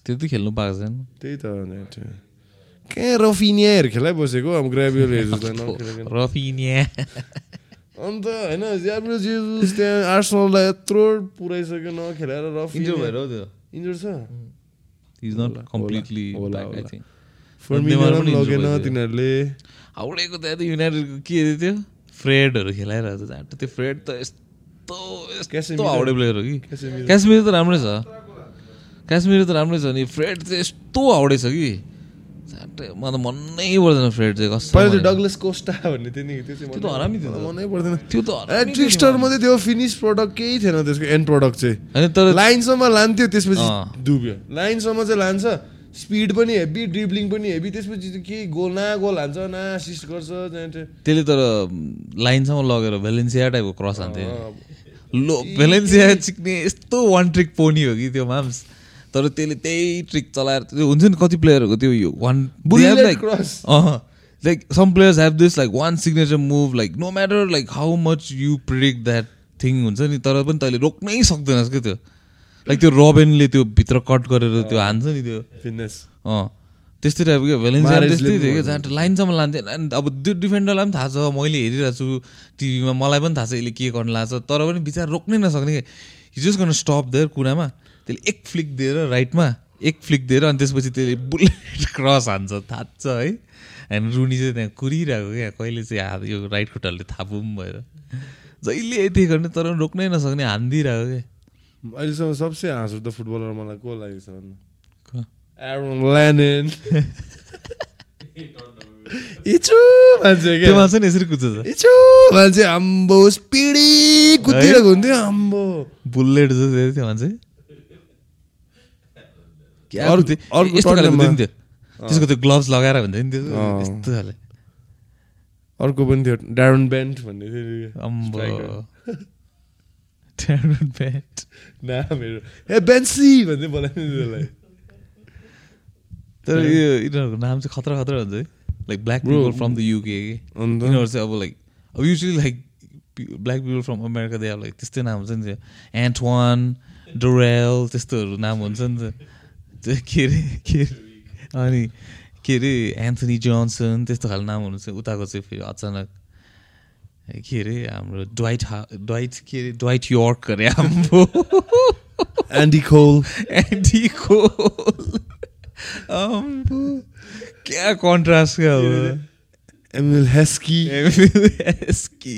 त्यति खेल्नु पाएको छैन त्यही त नेट कहाँ रफिनियाहरू खेलाइबसेको अब नखेलेको रफिनिया अन्त होइन ग्याब्रियल जेसुस त्यहाँ आर्सनललाई यत्रो पुऱ्याइसक्यो नखेलाएर इन्जोर भएर हो त्यो इन्जोर छ इज नट कम्प्लिटली लगेन। तिनीहरूले हाउडेको त्यहाँ त युनाइटेडको के अरे त्यो फ्रेडहरू खेलाइरहेको छ त्यो फ्रेड त यस्तो यस्तो। हाउडे प्लेयर हो कि क्यासेमिरो। काश्मीर त राम्रै छ काश्मीर त राम्रै छ नि फ्रेड चाहिँ यस्तो हाउडे छ कि मलाई त मनै पर्दैन फ्रेड चाहिँ पहिला डगलस कोस्टा भन्ने थियो नि त्यो चाहिँ त्यो त हरामी थियो त। मनै पर्दैन त्यो त ट्रिक्स्टर। मात्रै फिनिस प्रडक्ट केही थिएन त्यसको एन्ड प्रडक्ट चाहिँ होइन तर लाइनसम्म लान्थ्यो त्यसपछि। डुब्यो लाइनसम्म चाहिँ लान्छ स्पिड पनि हेभी ड्रिब्लिङ पनि हेभी त्यसपछि चाहिँ के गोल न गोल हान्छ न असिस्ट गर्छ। त्यसले तर लाइनसम्म लगेर भेलेन्सिया टाइपको क्रस हान्थ्यो लो भेलेन्सिया चिक्ने यस्तो वान ट्रिक पोनी हो कि त्यो माम्स तर त्यसले त्यही ट्रिक चलाएर त्यो हुन्छ नि कति प्लेयरहरूको त्यो यो one like. Like some players have this like one signature move like no matter like how much you predict that thing हुन्छ नि तर पनि तैँले रोक्नै सक्दैनस् क्या त्यो? लाइक त्यो रबेनले त्यो भित्र कट गरेर त्यो हान्छ नि त्यो। फिटनेस अँ त्यस्तै टाइपको क्या Mahrezले त्यस्तै थियो क्या जहाँ लाइनसम्म लान्थ्यो। अनि अब त्यो डिफेन्डरलाई पनि थाहा छ मैले हेरिरहेको छु टिभीमा। मलाई पनि थाहा छ यसले के गर्न लाग्छ तर पनि बिचरा रोक्नै नसक्ने क्या जस्ट गर्न स्टप दिएर कुरामा त्यसले एक फ्लिक दिएर राइटमा एक फ्लिक दिएर अनि त्यसपछि त्यसले बुलेट क्रस हान्छ थाप्छ है। अनि रुनी चाहिँ त्यहाँ कुरिरहेको क्या कहिले चाहिँ हात यो राइट खुट्टाले थापुम भएर जहिले यति गर्ने तर पनि रोक्नै नसक्ने हानिदिइरहेको क्या। अहिलेसम्म सबसे हाँस उठ्दो फुटबलर मलाई को लागेको छ भन्नु? को? इचु मान्छे क्या। मान्छे नि यसरी कुद्छ त। इचु मान्छे आम्बो स्पिडी। कुदिरहेको हुन्थ्यो आम्बो बुलेट जस्तो थियो मान्छे। अर्को यस्तो खाले टर्नामा- कुद्थ्यो नि त्यो त्यसको त्यो ग्लोभ्स लगाएर हुन्छ नि त्यो। अँ। यस्तो खाले। अर्को पनि थियो ड्यारन बेन्ट भन्ने थियो अम्बो. Darren Bent. नामहरू ए बेन्सी भन्दै बोलाइदिनु त्यसलाई। तर यो यिनीहरूको नाम चाहिँ खतरा खतरा हुन्छ है। Like black. People from the UK यिनीहरू चाहिँ अब लाइक अब usually like black people from America they like त्यस्तै नाम हुन्छ नि त्यो। एन्टवान डोरेल त्यस्तोहरू नाम हुन्छ नि त के अरे के अरे अनि के अरे एन्थनी जोन्सन त्यस्तो खाले नामहरू चाहिँ उताको चाहिँ फेरि अचानक के अरे हाम्रो ड्वाइट हा ड्वाइट के अरे ड्वाइट यर्क अरे हाम्रो। एन्डी खोल एन्डी अम्बो क्या कन्ट्रास्ट क्या हो? एमिल हेस्की एमएसकी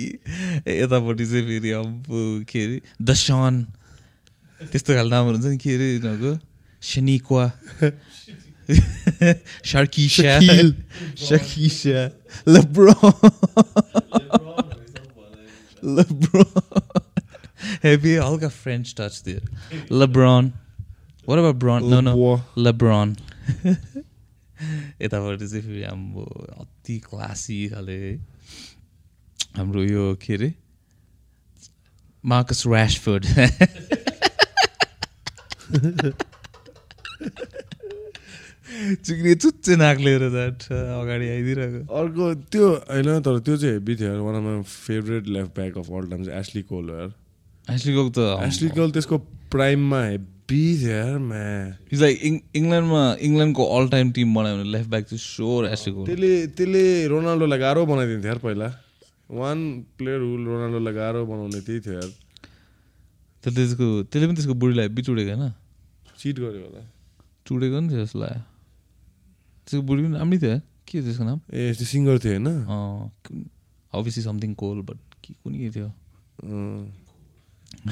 यतापट्टि चाहिँ फेरि अब के अरे दसन त्यस्तो खाले नामहरू हुन्छ नि के अरे यिनीहरूको शनिक्वा सर्किसा Shaquille. सर्किसा लेब्रोन लेब्रोन हेभी हल्का फ्रेन्च टच दियो LeBron What about Bron? No, no. LeBron. यतापट्टि चाहिँ फेरि हाम्रो अति क्लासी खाले हाम्रो यो के अरे मार्कस ऱ्यासफोर्ड चिक्ने चुच्चे नाक लिएर जान्छ अगाडि आइदिरहेको अर्को त्यो होइन तर त्यो चाहिँ हेभी थियो one of my favourite left back of all time चाहिँ एस्ली कोल यार एस्लीको त एस्ली कोल त्यसको प्राइममा हेभी थियो यार म्या इज लाइक इङ्ल्यान्डमा इङ्ल्यान्डको अल टाइम टिम बनायो भने लेफ्ट ब्याक चाहिँ स्योर एस्लीको त्यसले त्यसले रोनाल्डोलाई गाह्रो बनाइदिन्थ्यो यार पहिला। वान प्लेयर हु रोनाल्डोलाई गाह्रो बनाउने त्यही थियो यार। त्यसले त्यसको त्यसले पनि त्यसको बुढीलाई बिचुडेको होइन? चिट गर्यो होला। चुडेको नि थियो जस्तो लाग्यो त्यसको बुढी पनि राम्रै थियो के त्यसको नाम ए त्यो सिङ्गर थियो होइन अभियसली समथिङ कोल बट के कुनै के थियो।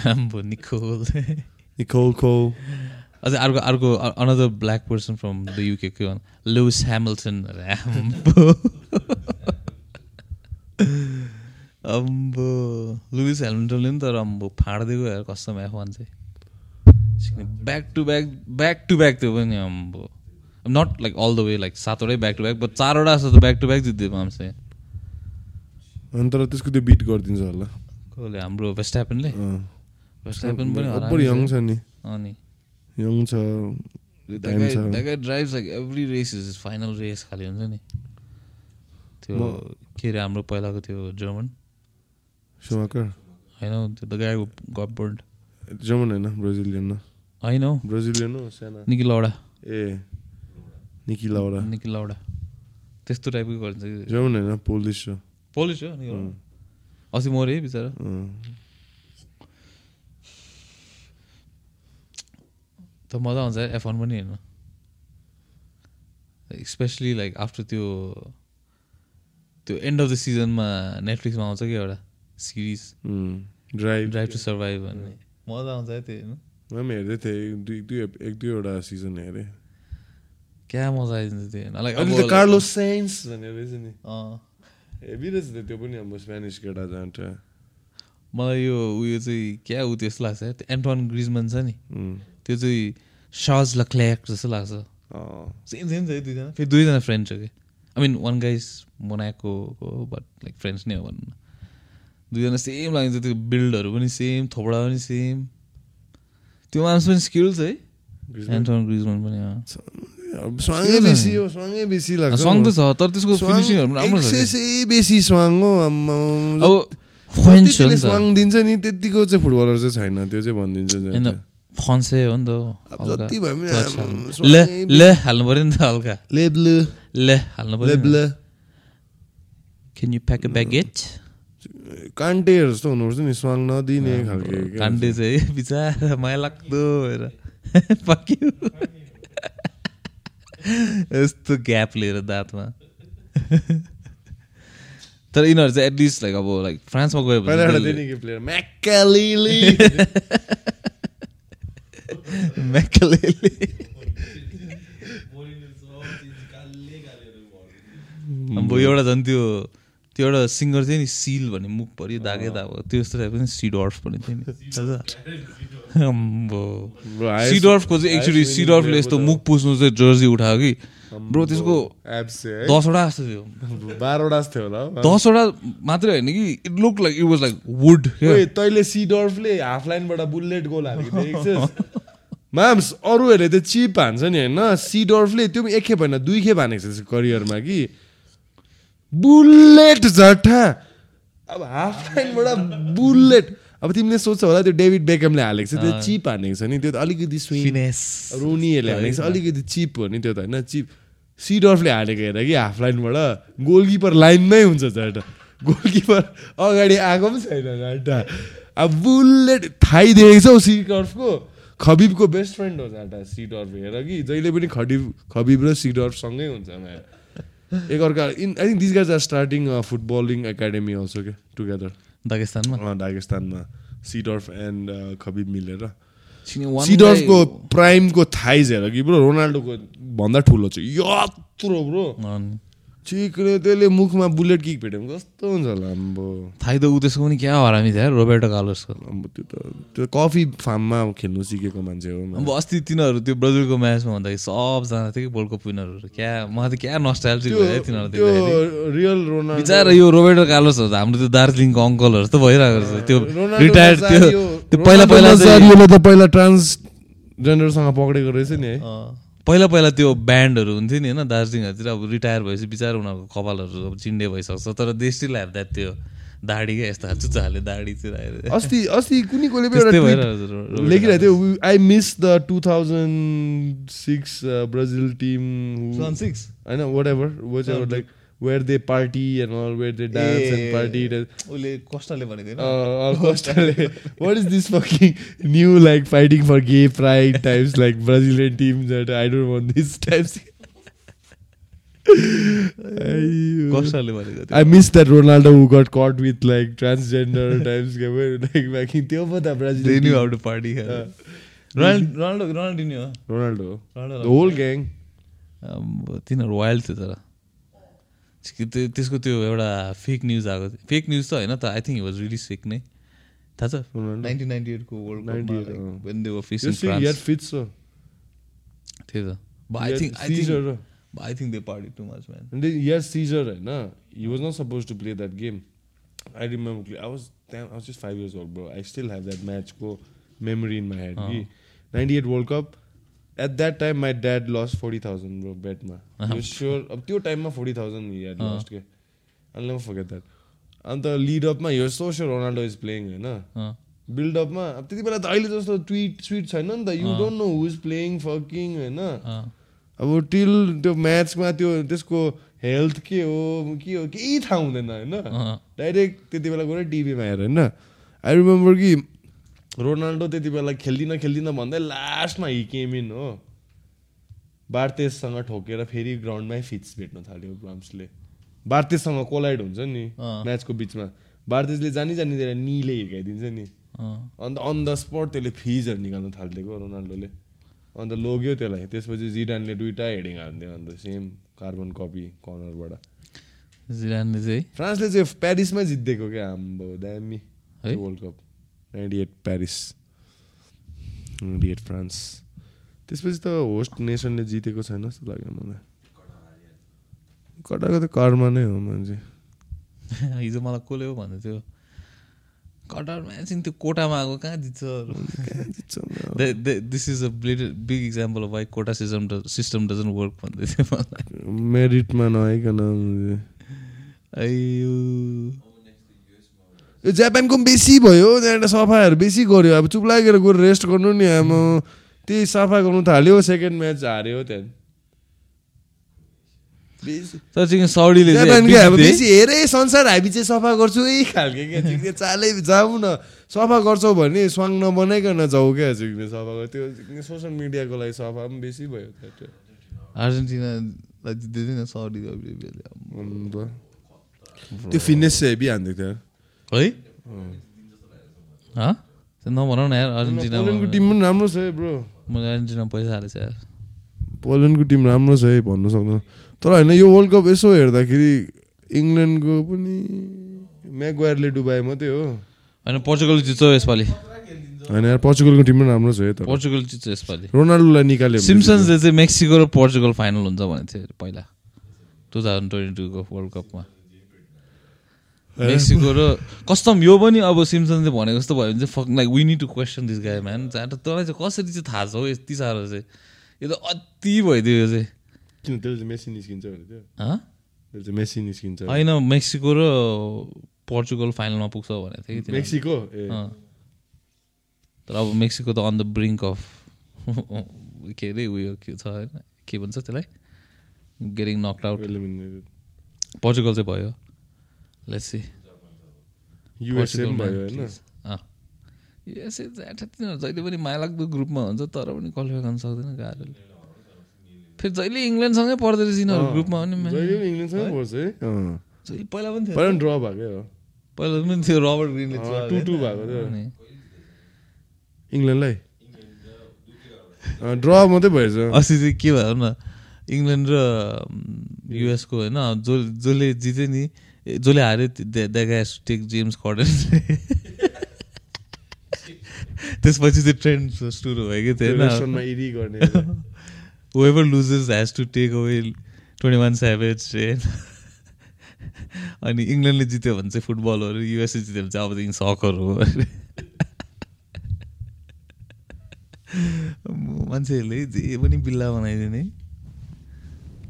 राम्रो निकोल निकोल कोल अझै अर्को अर्को another black person from the UK के भन् लुइस ह्यामिल्टन अम्बो अम्बो लुइस ह्यामिल्टनले पनि तर अम्बो फाँडिदिएको कस्टम एफ वान चाहिँ back to back back to back त्यो पनि अम्बो not like all the way like सातवटै ब्याक टु ब्याक बट चारवटा जस्तो त ब्याक टु ब्याक जित्दियो माम्से अनि तर त्यसको त्यो बिट गरिदिन्छ होला। कसले हाम्रो वेस्टापनले अँ। वेस्टापन पनि यङ छ नि। अनि यङ छ। Drive like every race is final race खालि हुन्छ नि। त्यो के अरे हाम्रो पहिलाको त्यो जर्मन सुमाकर होइन त्यो द गाई गबर्ड जर्मन होइन ब्राजिलियन न। होइन हौ ब्राजिलियन हो साना निकी लौडा ए निकी लाउडा निकी लौडा त्यस्तो टाइपको गरिन्छ कि? जर्मन होइन पोलिस हो पोलिस हो निकी लौडा अस्ति मऱ्यो है बिचरा। त मजा आउँछ एफ वान पनि हेर्नु। स्पेसली लाइक आफ्टर त्यो त्यो एन्ड अफ द सिजनमा नेटफ्लिक्समा आउँछ कि एउटा series Drive Drive to Survive भन्ने। मजा आउँछ है त्यो हेर्नु। म पनि हेर्दै थिएँ एक दुई दुई एक दुईवटा सिजन हेरेँ क्या मजा आइदिन्छ त्यो लाइक अहिले त कार्लोस साइन्स भनेर रहेछ नि हेभी रहेछ त त्यो पनि अब स्पेनिस केटा जान्छ मलाई यो उयो चाहिँ क्या ऊ त्यस्तो लाग्छ त्यो एन्टोन ग्रिजमन छ नि त्यो चाहिँ सर्ज लक्ल्याक जस्तो लाग्छ। सेम सेम छ है दुईजना फेरि दुईजना फ्रेन्ड छ कि I mean one guys Monaco हो बट लाइक फ्रेन्ड्स नै हो भनौँ न दुईजना सेम लाग्छ त्यो बिल्डहरू पनि सेम थोपडा पनि सेम त्यो मान्छे पनि स्किल्स है। एन्टोन ग्रिजमन पनि अँ। स्वाङै बेसी हो स्वाङै बेसी लाग्छ सङ त छ तर त्यसको फिनिसिङहरू पनि राम्रो छ बेसी स्वाङ हो। अब स्वाङ दिन्छ नि त्यतिको चाहिँ फुटबलर चाहिँ छैन त्यो चाहिँ भनिदिन्छ फ्रान्सै हो नि त जति भए पनि ले ले हाल्नु पऱ्यो नि त हल्का लेब्ले ले हाल्नु पऱ्यो। लेब्ले Can you pack a baguette? कान्टेहरू जस्तो हुनुपर्छ नि स्वाङ नदिने खालके। काण्डे चाहिँ बिचरा माया लाग्दो भएर पक्यो यस्तो ग्याप लिएर दाँतमा तर यिनीहरू चाहिँ एटलिस्ट लाइक अब लाइक फ्रान्समा गयो भने म्याकालिली म्याकलेले अब एउटा झन् त्यो त्यो एउटा सिङ्गर थियो नि सिल भन्ने मुख पऱ्यो दागे दाग त्यो जस्तो टाइपको नि सिडर्फ भन्ने थियो नि। सिडर्फको चाहिँ एक्चुली सिडर्फले यस्तो मुख पुस्नु चाहिँ जर्सी उठायो कि। ब्रो त्यसको दसवटा जस्तो थियो। बाह्रवटा जस्तो थियो होला हौ। दसवटा मात्रै होइन कि। It look like it was like would तैँले सिडर्फले हाफ लाइनबाट बुलेट गोल हालेको माम्स अरूहरूले त चिप हान्छ नि होइन? सिडर्फले त्यो पनि एक खेप होइन दुई खेप हानेको छ करियरमा कि। बुलेट झट्टा अब हाफ लाइनबाट बुलेट। अब तिमीले सोध्छौ होला त्यो डेभिड बेकमले हालेको छ त्यो चिप हानेको छ नि त्यो त अलिकति स्विङ फिनेस। रोनीहरूले हालेको छ अलिकति चिप हो नि त्यो त होइन? चिप। सिडर्फले हालेको हेर कि हाफ लाइनबाट गोलकिपर लाइनमै हुन्छ झट्टा गोलकिपर अगाडि आएको पनि छैन झट्टा अब बुलेट थाइदिएको छ हौ सिडर्फको। खबिबको बेस्ट फ्रेन्ड हो झट्टा सिडर्फ हेर कि? जहिले पनि खबिब खबिब र सिडर्फ सँगै हुन्छ एकअर्का in I think this guys are starting footballing academy also के टुगेदर दागिस्तानमा? दागिस्तानमा। सिडर्फ एन्ड खबिब मिलेर। सिडर्फको प्राइमको थाइज हेर कि ब्रो रोनाल्डोको भन्दा ठुलो छ यत्रो ब्रो। चिक्ने त्यसले मुखमा बुलेट किक भेट्यो भने कस्तो हुन्छ होला अम्बो। थाइ त ऊ त्यसको पनि क्या हरामी थियो रोबर्टो कार्लोसको। अम्बो त्यो त त्यो कफी फार्ममा खेल्नु सिकेको मान्छे हो अब अस्ति तिनीहरू त्यो ब्राजिलको म्याचमा भन्दाखेरि सबजना थियो कि वर्ल्ड कप विनरहरू क्या मलाई त क्या भयो तिनीहरू त्यो रियल रोनाल्डो बिचरा यो रोबर्टो कार्लोसहरू त हाम्रो त्यो दार्जिलिङको अङ्कलहरू त भइरहेको छ त्यो रिटायर्ड त्यो पहिला पहिला पहिला ट्रान्सजेन्डरसँग पक्रेको रहेछ नि है। पहिला पहिला त्यो ब्यान्डहरू हुन्थ्यो नि होइन दार्जिलिङहरूतिर अब रिटायर भएपछि बिचरा उनीहरूको कपालहरू अब चिन्डे भइसक्छ तर दे स्टिल द्याट त्यो दाढी क्या यस्तो चुच्चाहरूले दाढी चाहिँ अस्ति अस्ति कुनै कसले पनि लेखिरहेको थियो I miss the two thousand six Brazil team? होइन what ever what ever like Where they party and all where they dance and party उसले कष्टले भनेको होइन कस्टले what is this fucking new like fighting for gay pride types like Brazilian teams I don't want this types कष्टले भनेको थियो I miss that Ronaldo who got caught with like transgender times के भयो like back in त्यो पो त They Brazil knew how to party. Ronaldo Ronaldo Ronaldinho हो Ronaldo Ronaldo the whole gang अब तिनीहरू वाइल्ड थियो तर त्यसको- त्यो एउटा फेक न्युज आएको थियो फेक न्युज त होइन त I think was really fake नै थाहा छ रोनाल्डो नाइन्टिन नाइन्टी एटको वर्ल्ड 98, कपमा अँ। When they were Just facing see, he had France fits so. थियो त I think I seizure, think uh. I think they party too much man seizure होइन he was not supposed to play that game I remember clear- I was damn, I was just five years old bro I still have that match को memory in my head कि 98 World Cup at that time my dad lost 40,000 bro bet मा he was sure? अब त्यो टाइममा 40,000 he had lost के? I'll never forget that. अन्त lead अपमा यो so sure Ronaldo is playing होइन? बिल्डअपमा अब त्यति बेला त अहिले जस्तो ट्विट स्विट छैन नि त. You don't know who is playing fucking होइन? अब टिल त्यो म्याचमा त्यो त्यसको हेल्थ के हो के हो केही थाहा हुँदैन होइन? डाइरेक्ट त्यति बेला गएर टिभीमा हेर होइन? आई रिमेम्बर कि रोनाल्डो त्यति बेला खेल्दिनँ खेल्दिनँ भन्दै लास्टमा हि केम इन हो। बार्तेससँग ठोकेर फेरि ग्राउन्डमै फिट्स भेट्न थाल्यो ब्राम्सले बार्तेससँग कोलाइड हुन्छ नि। म्याचको बिचमा। बार्तेसले जानी जानी दिएर निले हिर्काइदिन्छ नि। अन्त अन द स्पट त्यसले फिजहरू निकाल्नु थालिदिएको रोनाल्डोले। अन्त लोग्यो त्यसलाई। त्यसपछि जिडानले दुइटा हेडिङ हालिदियो अन्त सेम कार्बन कपी कर्नरबाट जिरानले चाहिँ? फ्रान्सले चाहिँ प्यारिसमै जितिदिएको क्या हाम्रो दामी? World cup ninety eight Paris ninety eight France त्यसपछि त होस्ट नेसनले जितेको छैन जस्तो लाग्यो मलाई। कटाको त कर्मा नै हो मान्छे। हिजो मलाई कसले हो भन्दै थियो कटारमा एकछिन त्यो कोटामा आएको कहाँ जित्छ? This is a big example of why quota system system doesn't work भन्दै थियो मलाई। मेरिटमा नआइकन। जापानको पनि बेसी भयो त्यहाँबाट सफाहरू बेसी गर्यो। अब चुप लागेर गएर रेस्ट गर्नु नि अब त्यही सफा गर्नु थाल्यो सेकेन्ड म्याच हार्यो त्यहाँदेखि। बेसी। जापानकै हेरे संसार हामी चाहिँ सफा गर्छु यही खालके क्या चालै जाऊ न। सफा गर्छौ भने स्वाङ नबनाइकन जाऊ क्या चिक्ने सफा त्यो सोसियल मिडियाको लागि सफा पनि बेसी भयो त्यो। अर्जेन्टिनालाई जित्दै थियो नि साउडी अरेबियाले अन्त। त्यो फिटनेस चाहिँ हेभी हान्थ्यो थियो। है? नभनौ न यार अर्जेन्टिना पोल्यान्डको टिम पनि राम्रो छ है ब्रो। मैले अर्जेन्टिना पैसा हालेको छ यार। पोल्यान्डको टिम राम्रो छ है भन्नु सक्दैन तर होइन यो वर्ल्ड कप यसो हेर्दाखेरि इङ्ल्यान्डको पनि म्यागवायरले डुबाए मात्रै हो। होइन पोर्चुगल जित्छ यसपालि। होइन यार पोर्चुगलको टिम पनि राम्रो छ है तर। पोर्चुगल जित्छ यसपालि। रोनाल्डोलाई निकाल्यो सिम्सन्सले चाहिँ मेक्सिको र पोर्चुगल फाइनल हुन्छ भनेको थियो अरे पहिला। टु थाउजन्ड ट्वेन्टी टूको वर्ल्ड कपमा। मेक्सिको र कस्टम यो पनि अब सिम्सनले भनेको जस्तो भयो भने चाहिँ fuck like we need to question this guy man जहाँ तँलाई चाहिँ कसरी चाहिँ थाहा छ हौ यति साह्रो चाहिँ। यो त अति भइदियो यो चाहिँ। किन त्यसले चाहिँ मेसी निस्किन्छ भने त्यो चाहिँ मेसी निस्किन्छ होइन मेक्सिको र पोर्चुगल फाइनलमा पुग्छ भनेको थियो कि। मेक्सिको। तर अब मेक्सिको त अन द ब्रिङ्क अफ के अरे उयो के छ होइन? के भन्छ त्यसलाई? गेटिङ नक्ड आउट पोर्चुगल चाहिँ भयो। लेट्स सी युएसए पनि भयो होइन? युएसए चाहिँ तिनीहरू जहिले पनि मायालाग्दो ग्रुपमा हुन्छ तर पनि क्वालिफाई गर्न सक्दैन गाह्रोले फेरि जहिले इङ्ल्यान्डसँगै पर्दो रहेछ यिनीहरू ग्रुपमा पनि म्या- जहिले पनि इङ्ल्यान्डसँगै पर्छ है। पहिला पनि थियो। पहिला ड्र भएकै हो पहिला पनि थियो रबर्ट ग्रिनले अँ, 2-2 भएको थियो। इङ्ल्यान्डलाई? ड्र मात्रै भएछ। अस्ति चाहिँ के भयो न इङ्ल्यान्ड र युएसको होइन जो जसले जित्यो नि जसले हार्यो द्यागा टेक जेम्स कर्डन त्यसपछि चाहिँ ट्रेन्ड सुरु भयो कि गर्ने whoever loses has to take away 21 savage होइन? अनि इङ्ल्यान्डले जित्यो भने चाहिँ फुटबलहरू युएसए जित्यो भने चाहिँ अबदेखि सकहरू हो। मान्छेहरूले जे पनि बिल्ला बनाइदिने।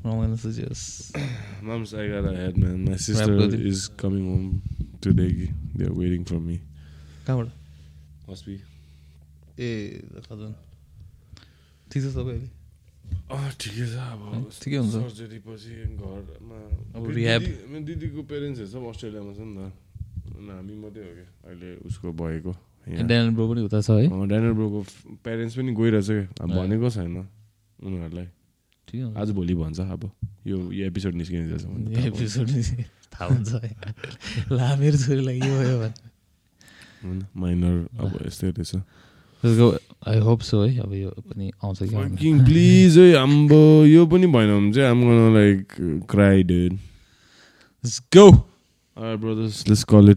Mom's, I got ahead, man. My sister is coming home today. They're waiting for me. कहाँबाट Must be. ए खजन ठिक छ सबै अहिले अँ ठिकै छ अब ठिकै हुन्छ। सर्जरी पछि घरमा अब फेरि rehab। दिदी- मेरो दिदीको पेरेन्ट्सहरू सब अस्ट्रेलियामा छ नि त हामी मात्रै हो क्या अहिले उसको भएको। ड्यानल ब्रो पनि उता छ है अँ, ड्यानियल ब्रोको पेरेन्ट्स पनि गइरहेछ क्या। भनेको छैन उनीहरूलाई आज भोलि भन्छ अब यो यो एपिसोड निस्किने रहेछ यो एपिसोड थाहा हुन्छ है ला मेरो छोरीलाई के भयो भने माइनर अब यस्तै रहेछ आई होप सो है अब यो पनि आउँछ कि please है आम्बो यो पनि भएन भने चाहिँ I'm gonna like cry dude. Let's go. Alright brothers. Let's call